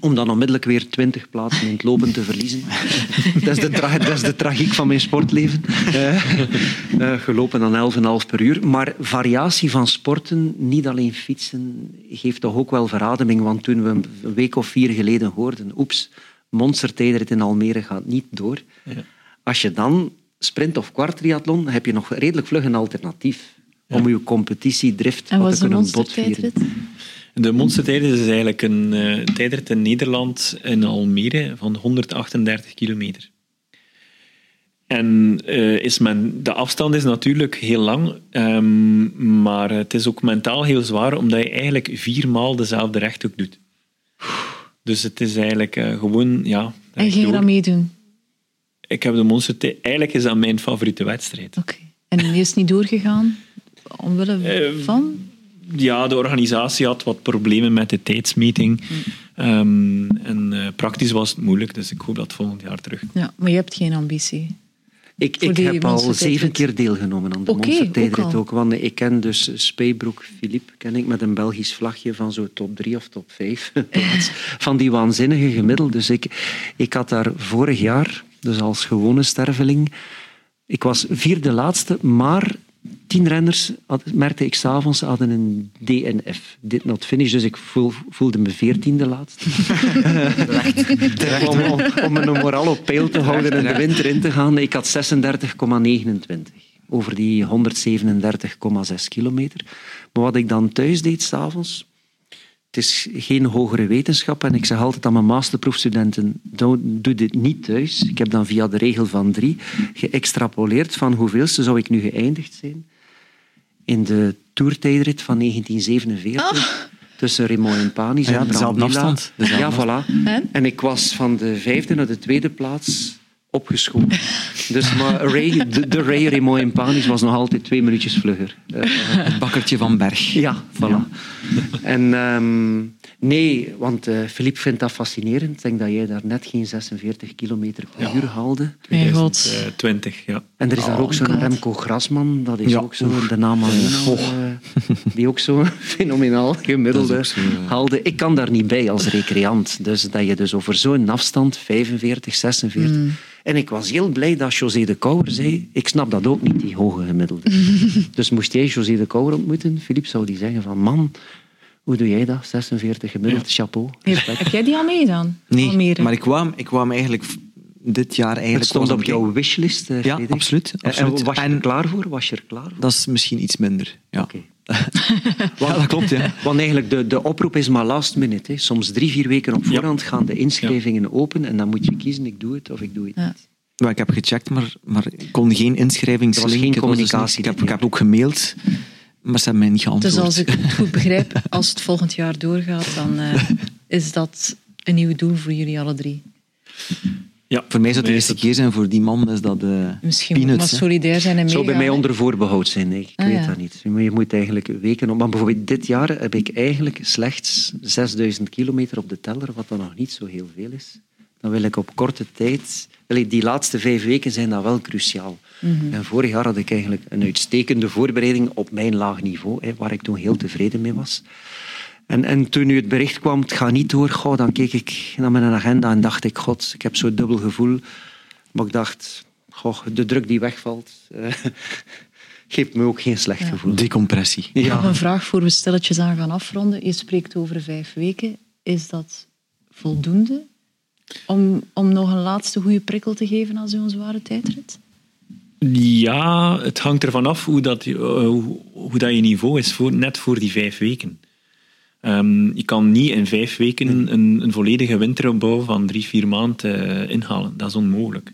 om dan onmiddellijk weer twintig plaatsen in het lopen te verliezen. dat, is de dat is de tragiek van mijn sportleven. Uh, uh, gelopen dan 11,5 per uur. Maar variatie van sporten, niet alleen fietsen, geeft toch ook wel verademing. Want toen we een week of vier geleden hoorden, oeps, monstertijdrit in Almere gaat niet door. Ja. Als je dan sprint of kwartriathlon, heb je nog redelijk vlug een alternatief. Ja. Om je competitiedrift wat te kunnen botvieren. De monstertijdrit is eigenlijk een uh, tijdrit in Nederland, in Almere, van 138 kilometer. En uh, is men, de afstand is natuurlijk heel lang, um, maar het is ook mentaal heel zwaar, omdat je eigenlijk viermaal dezelfde rechthoek doet. Dus het is eigenlijk uh, gewoon, ja... En ging je dat meedoen? Ik heb de monstertijd... Eigenlijk is dat mijn favoriete wedstrijd. Oké. Okay. En die is niet doorgegaan? Omwille van? Ja, de organisatie had wat problemen met de tijdsmeting. Um, en uh, praktisch was het moeilijk, dus ik hoop dat volgend jaar terug. Ja, maar je hebt geen ambitie? Ik, ik heb al zeven keer deelgenomen aan de okay, monstertijdrit ook, ook. Want ik ken dus Speybroek Philippe, ken ik met een Belgisch vlagje van zo top drie of top vijf van die waanzinnige gemiddeld. Dus ik, ik had daar vorig jaar, dus als gewone sterveling, ik was vierde laatste, maar tien renners, had, merkte ik s'avonds, hadden een DNF. Did not finish, dus ik voel, voelde me veertiende laatste. om, om, om mijn moraal op peil te houden en de winter in te gaan. Ik had 36,29 over die 137,6 kilometer. Maar wat ik dan thuis deed s'avonds, het is geen hogere wetenschap en ik zeg altijd aan mijn masterproefstudenten, doe dit niet thuis. Ik heb dan via de regel van drie geëxtrapoleerd van hoeveelste zou ik nu geëindigd zijn in de toertijdrit van 1947. Oh. Tussen Raymond en Panis ja, en Brambilla. afstand. Ja, voilà. En? en ik was van de vijfde naar de tweede plaats opgeschoven. Dus maar Ray, de, de Ray Raymond in Panis was nog altijd twee minuutjes vlugger. Uh, het bakkertje van Berg. Ja, voilà. Ja. En um, nee, want uh, Philippe vindt dat fascinerend. Ik denk dat jij daar net geen 46 kilometer per ja. uur haalde. 2020, ja. En er is oh, daar ook zo'n Remco Grasman, dat is ja. ook zo de naam al, uh, die ook zo fenomenaal gemiddelde zo, haalde. Ik kan daar niet bij als recreant. Dus dat je dus over zo'n afstand, 45, 46... Mm. En ik was heel blij dat José de Kouwer zei, ik snap dat ook niet, die hoge gemiddelde. dus moest jij José de Kouwer ontmoeten, Filip zou die zeggen van, man, hoe doe jij dat? 46 gemiddeld, ja. chapeau. Heb jij die al meegedaan? Nee, Almere. maar ik kwam, ik kwam eigenlijk dit jaar eigenlijk... Het stond op jouw wishlist, uh, Ja, absoluut. absoluut. En was je er klaar voor? Was je er klaar voor? Dat is misschien iets minder, ja. Okay. Ja, dat klopt, ja. Want eigenlijk, de, de oproep is maar last minute. Hè. Soms drie, vier weken op voorhand gaan de inschrijvingen open en dan moet je kiezen, ik doe het of ik doe het niet. Ja, ik heb gecheckt, maar, maar ik kon geen inschrijvingslink... Er was geen communicatie. ik, heb, ik heb ook gemaild, maar ze hebben mij niet geantwoord. Dus als ik het goed begrijp, als het volgend jaar doorgaat, dan uh, is dat een nieuw doel voor jullie alle drie. Ja, voor mij zou het de eerste keer zijn, voor die man is dat uh, Misschien peanuts, moet maar solidair zijn en meegaan. zou bij mij onder voorbehoud zijn, nee. ik ah, weet ja. dat niet. Je moet eigenlijk weken op... Maar bijvoorbeeld dit jaar heb ik eigenlijk slechts 6000 kilometer op de teller, wat dan nog niet zo heel veel is. Dan wil ik op korte tijd... Die laatste vijf weken zijn dan wel cruciaal. Mm -hmm. En vorig jaar had ik eigenlijk een uitstekende voorbereiding op mijn laag niveau, waar ik toen heel tevreden mee was. En, en toen nu het bericht kwam, het gaat niet door, goh, dan keek ik naar mijn agenda en dacht ik, god, ik heb zo'n dubbel gevoel. Maar ik dacht, goh, de druk die wegvalt, uh, geeft me ook geen slecht ja. gevoel. Decompressie. Ja. Nog een vraag voor we stilletjes aan gaan afronden. Je spreekt over vijf weken. Is dat voldoende om, om nog een laatste goede prikkel te geven aan zo'n zware tijdrit? Ja, het hangt ervan af hoe dat, uh, hoe, hoe dat je niveau is, voor, net voor die vijf weken. Um, je kan niet in vijf weken een, een volledige winteropbouw van drie, vier maanden uh, inhalen. Dat is onmogelijk.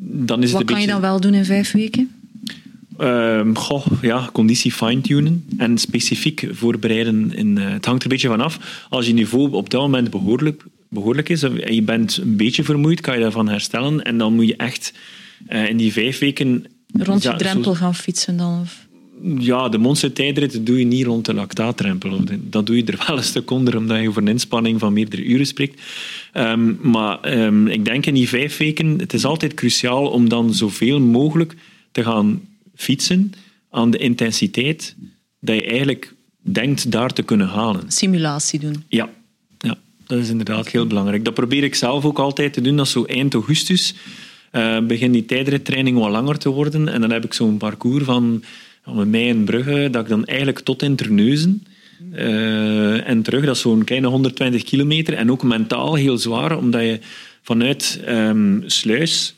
Dan is Wat het kan beetje... je dan wel doen in vijf weken? Um, goh, ja, conditie fine-tunen en specifiek voorbereiden. In, uh, het hangt er een beetje van af. Als je niveau op dat moment behoorlijk, behoorlijk is en je bent een beetje vermoeid, kan je daarvan herstellen. En dan moet je echt uh, in die vijf weken... Rond je drempel gaan fietsen dan? Of? Ja, de monstertijdrit doe je niet rond de lactaatrempel. Dat doe je er wel een stuk onder, omdat je over een inspanning van meerdere uren spreekt. Um, maar um, ik denk in die vijf weken, het is altijd cruciaal om dan zoveel mogelijk te gaan fietsen aan de intensiteit dat je eigenlijk denkt daar te kunnen halen. Simulatie doen. Ja, ja dat is inderdaad heel belangrijk. Dat probeer ik zelf ook altijd te doen. Dat zo eind augustus uh, begint die tijdrittraining wat langer te worden. En dan heb ik zo'n parcours van met mij in Brugge, dat ik dan eigenlijk tot in Terneuzen uh, en terug, dat is zo'n kleine 120 kilometer. En ook mentaal heel zwaar, omdat je vanuit um, Sluis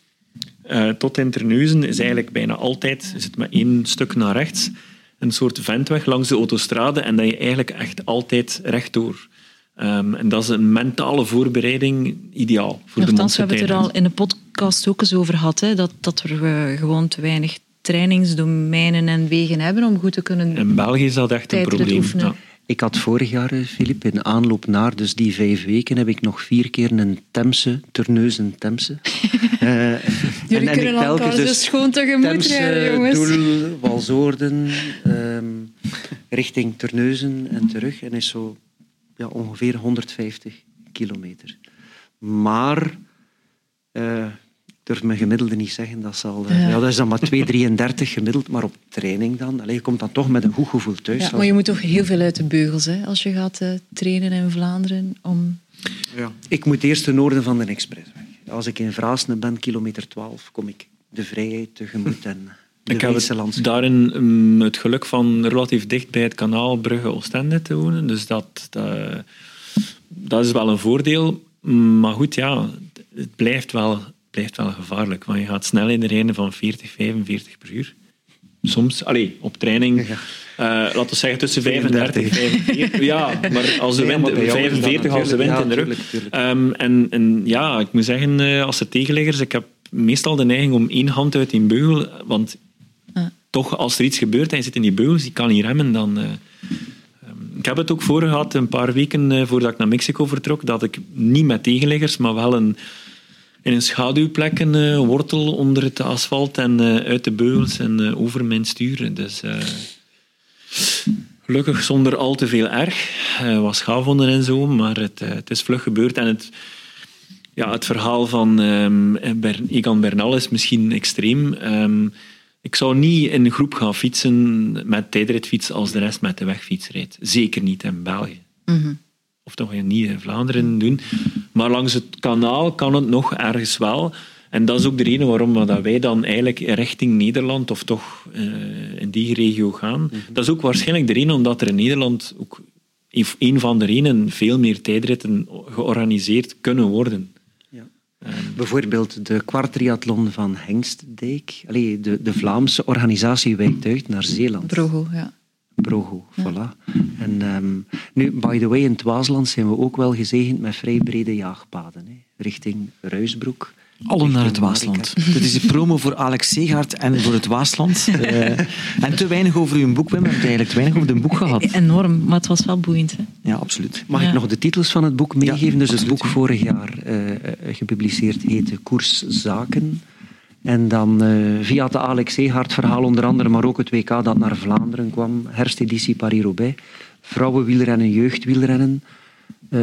uh, tot in Terneuzen is eigenlijk bijna altijd, is het maar één stuk naar rechts, een soort ventweg langs de autostrade en dat je eigenlijk echt altijd rechtdoor. Um, en dat is een mentale voorbereiding ideaal voor Nochtans, de we hebben het er al in de podcast ook eens over gehad, hè, dat, dat er uh, gewoon te weinig trainingsdomeinen en wegen hebben om goed te kunnen In België is dat echt een probleem. Ja. Ik had vorig jaar, Filip, in aanloop naar dus die vijf weken, heb ik nog vier keer een Temse, Terneuzen Temse. uh, Jullie en, kunnen en elkaar dus, dus schoon tegemoet Temse, rijden, jongens. Doel, Walsoorden, um, richting Terneuzen en terug. En is zo ja, ongeveer 150 kilometer. Maar... Uh, durf mijn gemiddelde niet zeggen. Dat, zal, ja. ja. dat is dan maar 2,33 gemiddeld, maar op training dan. Allee, je komt dan toch met een goed gevoel thuis. Ja, maar je moet toch heel veel uit de beugels hè, als je gaat uh, trainen in Vlaanderen. Om... Ja. Ik moet eerst ten noorden van de expressweg. Als ik in Vraasne ben, kilometer 12, kom ik de vrijheid tegemoet en de ik heb het daarin um, het geluk van relatief dicht bij het kanaal Brugge-Oostende te wonen. Dus dat, dat, dat is wel een voordeel. Maar goed, ja, het blijft wel blijft wel gevaarlijk, want je gaat snelheden rijden van 40, 45 per uur. Soms, allee, op training, uh, laten we zeggen tussen 35 en 45. Ja, maar als de wind, nee, 45 als de wind ja, in de rug. Um, en, en ja, ik moet zeggen, uh, als de tegenleggers, ik heb meestal de neiging om één hand uit die beugel, want toch, als er iets gebeurt en je zit in die beugels, die kan niet remmen, dan... Uh, ik heb het ook voor gehad, een paar weken voordat ik naar Mexico vertrok, dat ik niet met tegenleggers, maar wel een, in een schaduwplek een eh, wortel onder het asfalt en eh, uit de beugels en eh, over mijn stuur. Dus gelukkig zonder al te veel erg. Was schaafwonden en zo, maar het, het is vlug gebeurd. En het, ja, het verhaal van ehm, Ber- Egan Bernal is misschien extreem. Ehm, ik zou niet in een groep gaan fietsen met tijdritfiets als de rest met de wegfiets rijdt. Zeker niet in België. Of toch niet in Vlaanderen doen. Maar langs het kanaal kan het nog ergens wel. En dat is ook de reden waarom dat wij dan eigenlijk richting Nederland of toch eh, in die regio gaan. Dat is ook waarschijnlijk de reden omdat er in Nederland ook een van de redenen veel meer tijdritten georganiseerd kunnen worden. Ja. Bijvoorbeeld de kwartriathlon van Hengstdijk. Allee, de, de Vlaamse organisatie wijkt uit naar Zeeland. Brogo, ja. Brogo, voilà. En ehm, nu, by the way, in het Waasland zijn we ook wel gezegend met vrij brede jaagpaden. Hè. Richting Ruisbroek. Allen naar het Waasland. Dit is de promo voor Alex Segaert en voor het Waasland. Eh, en te weinig over uw boek, Wim. We hebben eigenlijk te weinig over de boek gehad. Enorm, maar het was wel boeiend. Hè? Ja, absoluut. Mag Ja. ik nog de titels van het boek meegeven? dus het boek vorig jaar eh, eh, gepubliceerd heette Koers Zaken. En dan eh, via het Alex Seegaard verhaal onder andere, maar ook het WK dat naar Vlaanderen kwam, herfsteditie Paris-Roubaix, vrouwenwielrennen, jeugdwielrennen, eh,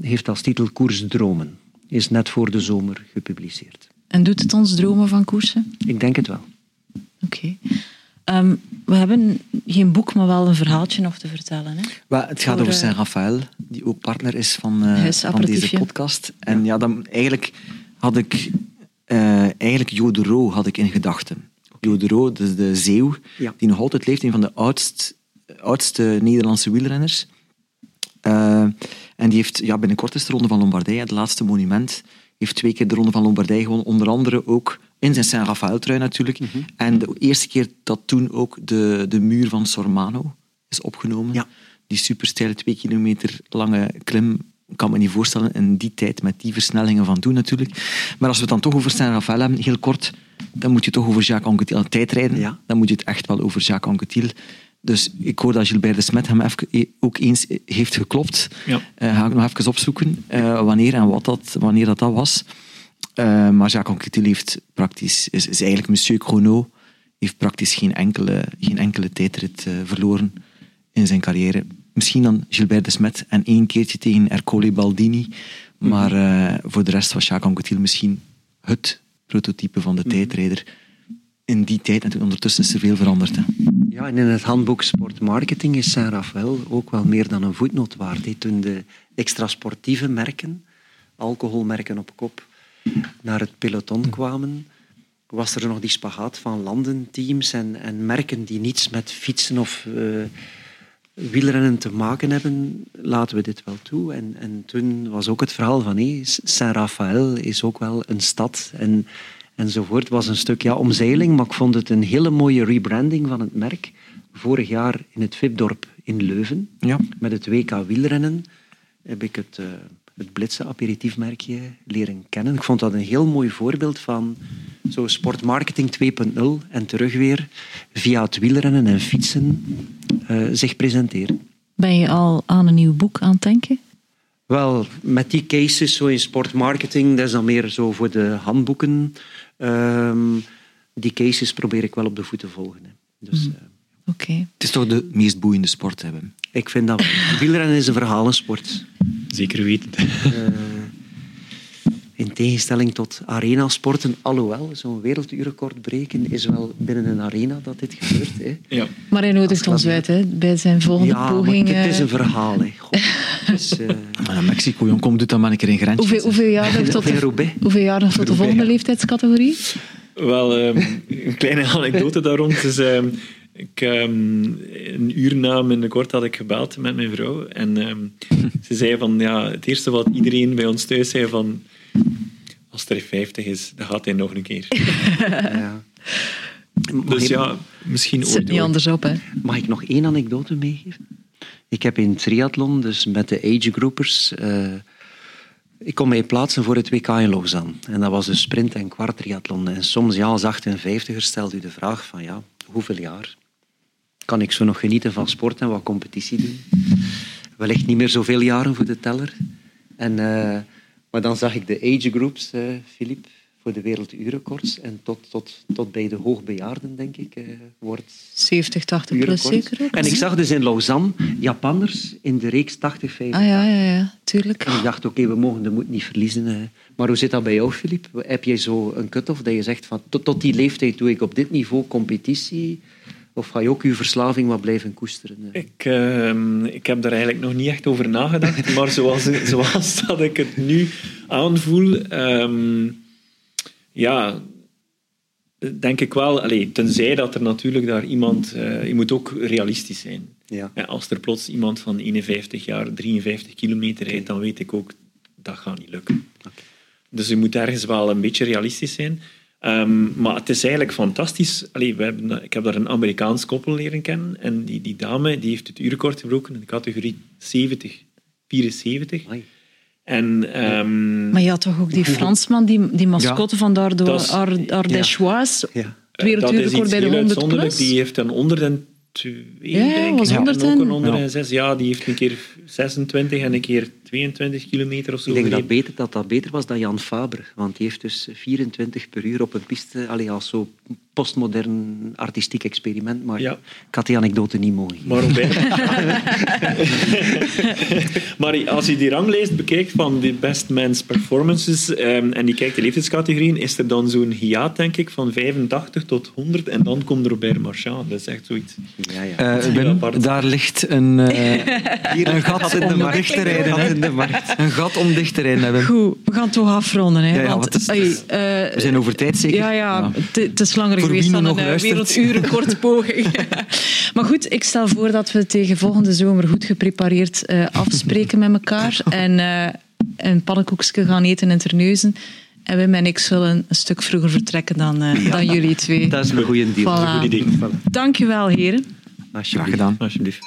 heeft als titel Koers Dromen. Is net voor de zomer gepubliceerd. En doet het ons dromen van koersen? Ik denk het wel. Oké. Ehm, we hebben geen boek, maar wel een verhaaltje nog te vertellen. Hè? Maar het gaat Voor, over eh, Saint-Raphaël, die ook partner is van, eh, van deze podcast. En ja, dan, eigenlijk had ik eh eigenlijk Jo de Roo had ik in gedachten. Jo de Roo, dus de zeeuw, Ja. die nog altijd leeft, een van de oudst, oudste Nederlandse wielrenners. Eh, en die heeft ja, binnenkort is de Ronde van Lombardije, het laatste monument, heeft twee keer de Ronde van Lombardije gewonnen, onder andere ook in zijn Saint-Raphaël-trui natuurlijk. En de eerste keer dat toen ook de, de muur van Sormano is opgenomen. Ja. Die supersteile twee kilometer lange klim, ik kan me niet voorstellen in die tijd met die versnellingen van toen natuurlijk. Maar als we het dan toch over Saint-Raphaël hebben, heel kort, dan moet je toch over Jacques Anquetil aan tijdrijden. Ja. Dan moet je het echt wel over Jacques Anquetil. Dus ik hoor dat Gilbert de Smet hem even, ook eens heeft geklopt. Ja. Eh, ga ik nog even opzoeken eh, wanneer en wat dat, wanneer dat, dat was. Eh, maar Jacques Anquetil heeft praktisch, is, is eigenlijk monsieur chrono, heeft praktisch geen enkele, geen enkele tijdrit eh, verloren in zijn carrière. Misschien dan Gilbert de Smet en één keertje tegen Ercole Baldini. Maar eh, voor de rest was Jacques Anquetil misschien het prototype van de tijdrijder in die tijd. En toen ondertussen is er veel veranderd. Hè. Ja, en in het handboek Sportmarketing is Saint-Raphaël ook wel meer dan een voetnoot waard. hè. Toen de extra sportieve merken, alcoholmerken op kop, naar het peloton kwamen, was er nog die spagaat van landenteams en, en merken die niets met fietsen of eh, wielrennen te maken hebben, laten we dit wel toe. En, en toen was ook het verhaal van hé, Saint-Raphaël is ook wel een stad en, enzovoort. Het was een stuk ja, omzeiling, maar ik vond het een hele mooie rebranding van het merk. Vorig jaar in het VIP-dorp in Leuven, Ja. met het WK wielrennen, heb ik het, eh het Blitse aperitiefmerkje leren kennen. Ik vond dat een heel mooi voorbeeld van zo sportmarketing 2.0 en terug weer via het wielrennen en fietsen eh, zich presenteren. Ben je al aan een nieuw boek aan het denken? Wel, met die cases zo in sportmarketing, dat is dan meer zo voor de handboeken. Ehm, die cases probeer ik wel op de voet te volgen. Hè. Dus eh, Oké. Het is toch de meest boeiende sport hebben. Ik vind dat wielrennen is een verhalensport. Zeker weten. Eh, in tegenstelling tot arenasporten, alhoewel, zo'n werelduurrecord breken is wel binnen een arena dat dit gebeurt. Hè. Ja. Maar hij nodigt ons uit hè, bij zijn volgende Ja, poging. maar het is eh, een verhaal. Hè. Is, eh, Maar naar Mexico, jong, kom, doe dan maar een keer een grensje. hoeveel, hoeveel jaar nog tot in de, Roubaix. hoeveel jaar nog tot de volgende leeftijdscategorie? Wel, ehm, een kleine anekdote daar rond. Dus, ehm, ik, ehm, een uur na mijn kort had ik gebeld met mijn vrouw. En ehm, ze zei van, ja, het eerste wat iedereen bij ons thuis zei van... Als er 50 is, dan gaat hij nog een keer. ja. Dus ja, misschien Het zit niet anders op, hè? Mag ik nog één anekdote meegeven? Ik heb in triathlon, dus met de agegroupers, eh ik kon mij plaatsen voor het WK in Lausanne. En dat was een sprint- en kwartriathlon. En soms, ja, als 58er stelt u de vraag van, ja, hoeveel jaar kan ik zo nog genieten van sport en wat competitie doen? Wellicht niet meer zoveel jaren voor de teller. En eh, Maar dan zag ik de age groups, uh, Filip, voor de werelduurrecords. En tot, tot, tot bij de hoogbejaarden, denk ik, uh, wordt... 70, 80 plus zeker ook. En ik zag dus in Lausanne Japanners in de reeks 80, 50. Ah ja, ja, ja, tuurlijk. En ik dacht, oké, we mogen de moed niet verliezen. Maar hoe zit dat bij jou, Filip? Heb jij zo een cut-off dat je zegt, van, tot, tot die leeftijd doe ik op dit niveau competitie... Of ga je ook je verslaving wat blijven koesteren? Ik, uh, ik heb daar eigenlijk nog niet echt over nagedacht. maar zoals, zoals dat ik het nu aanvoel... Um, ja, denk ik wel. Allez, tenzij dat er natuurlijk daar iemand... Uh, je moet ook realistisch zijn. Ja. als er plots iemand van 51 jaar 53 kilometer rijdt, dan weet ik ook, dat gaat niet lukken. Okay. Dus je moet ergens wel een beetje realistisch zijn. Um, maar het is eigenlijk fantastisch. Allee, we hebben, ik heb daar een Amerikaans koppel leren kennen. En die, die dame die heeft het uurrecord gebroken in de categorie 70, 74. Amai. En, um, maar je had toch ook die Fransman, die, die mascotte ja, van Dardo, Ardèchoise, ja. het werelduurrecord bij de 100 plus. Die heeft dan onder de twee, ja, denk was ik. 100 en ook een onder de zes. Ja, die heeft een keer 26 en een keer 22 kilometer of zo. Ik denk dat, beter, dat dat beter was dan Jan Faber. Want die heeft dus 24 per uur op een piste, allee, als zo postmodern artistiek experiment. Maar Ja. ik had die anekdote niet mogen geven. Maar, maar als je die ranglijst bekijkt van de best men's performances ehm, en die kijkt de leeftijdscategorieën, is er dan zo'n hiaat, denk ik, van 85 tot 100 en dan komt Robert Marchand. Dat is echt zoiets. Ja, ja. Eh, daar ligt een, eh, een gat in de markt. te rijden. Hè. in de markt. Een gat om dicht te rijden, Wim. Goed, we gaan toch afronden. Hè, Ja, ja, want, want het is- oei, het is- eh, We zijn over tijd zeker? Ja, ja, Het, is langer Voor geweest dan nog een uh, luistert. werelduurrecordpoging. maar goed, ik stel voor dat we tegen volgende zomer goed geprepareerd eh, afspreken met elkaar. En eh, een pannenkoekje gaan eten in Terneuzen. En Wim en ik zullen een stuk vroeger vertrekken dan, eh, dan jullie twee. Dat is een goede deal. Voilà. Goed idee. Dank je wel, heren. Alsjeblieft. Graag gedaan. Alsjeblieft.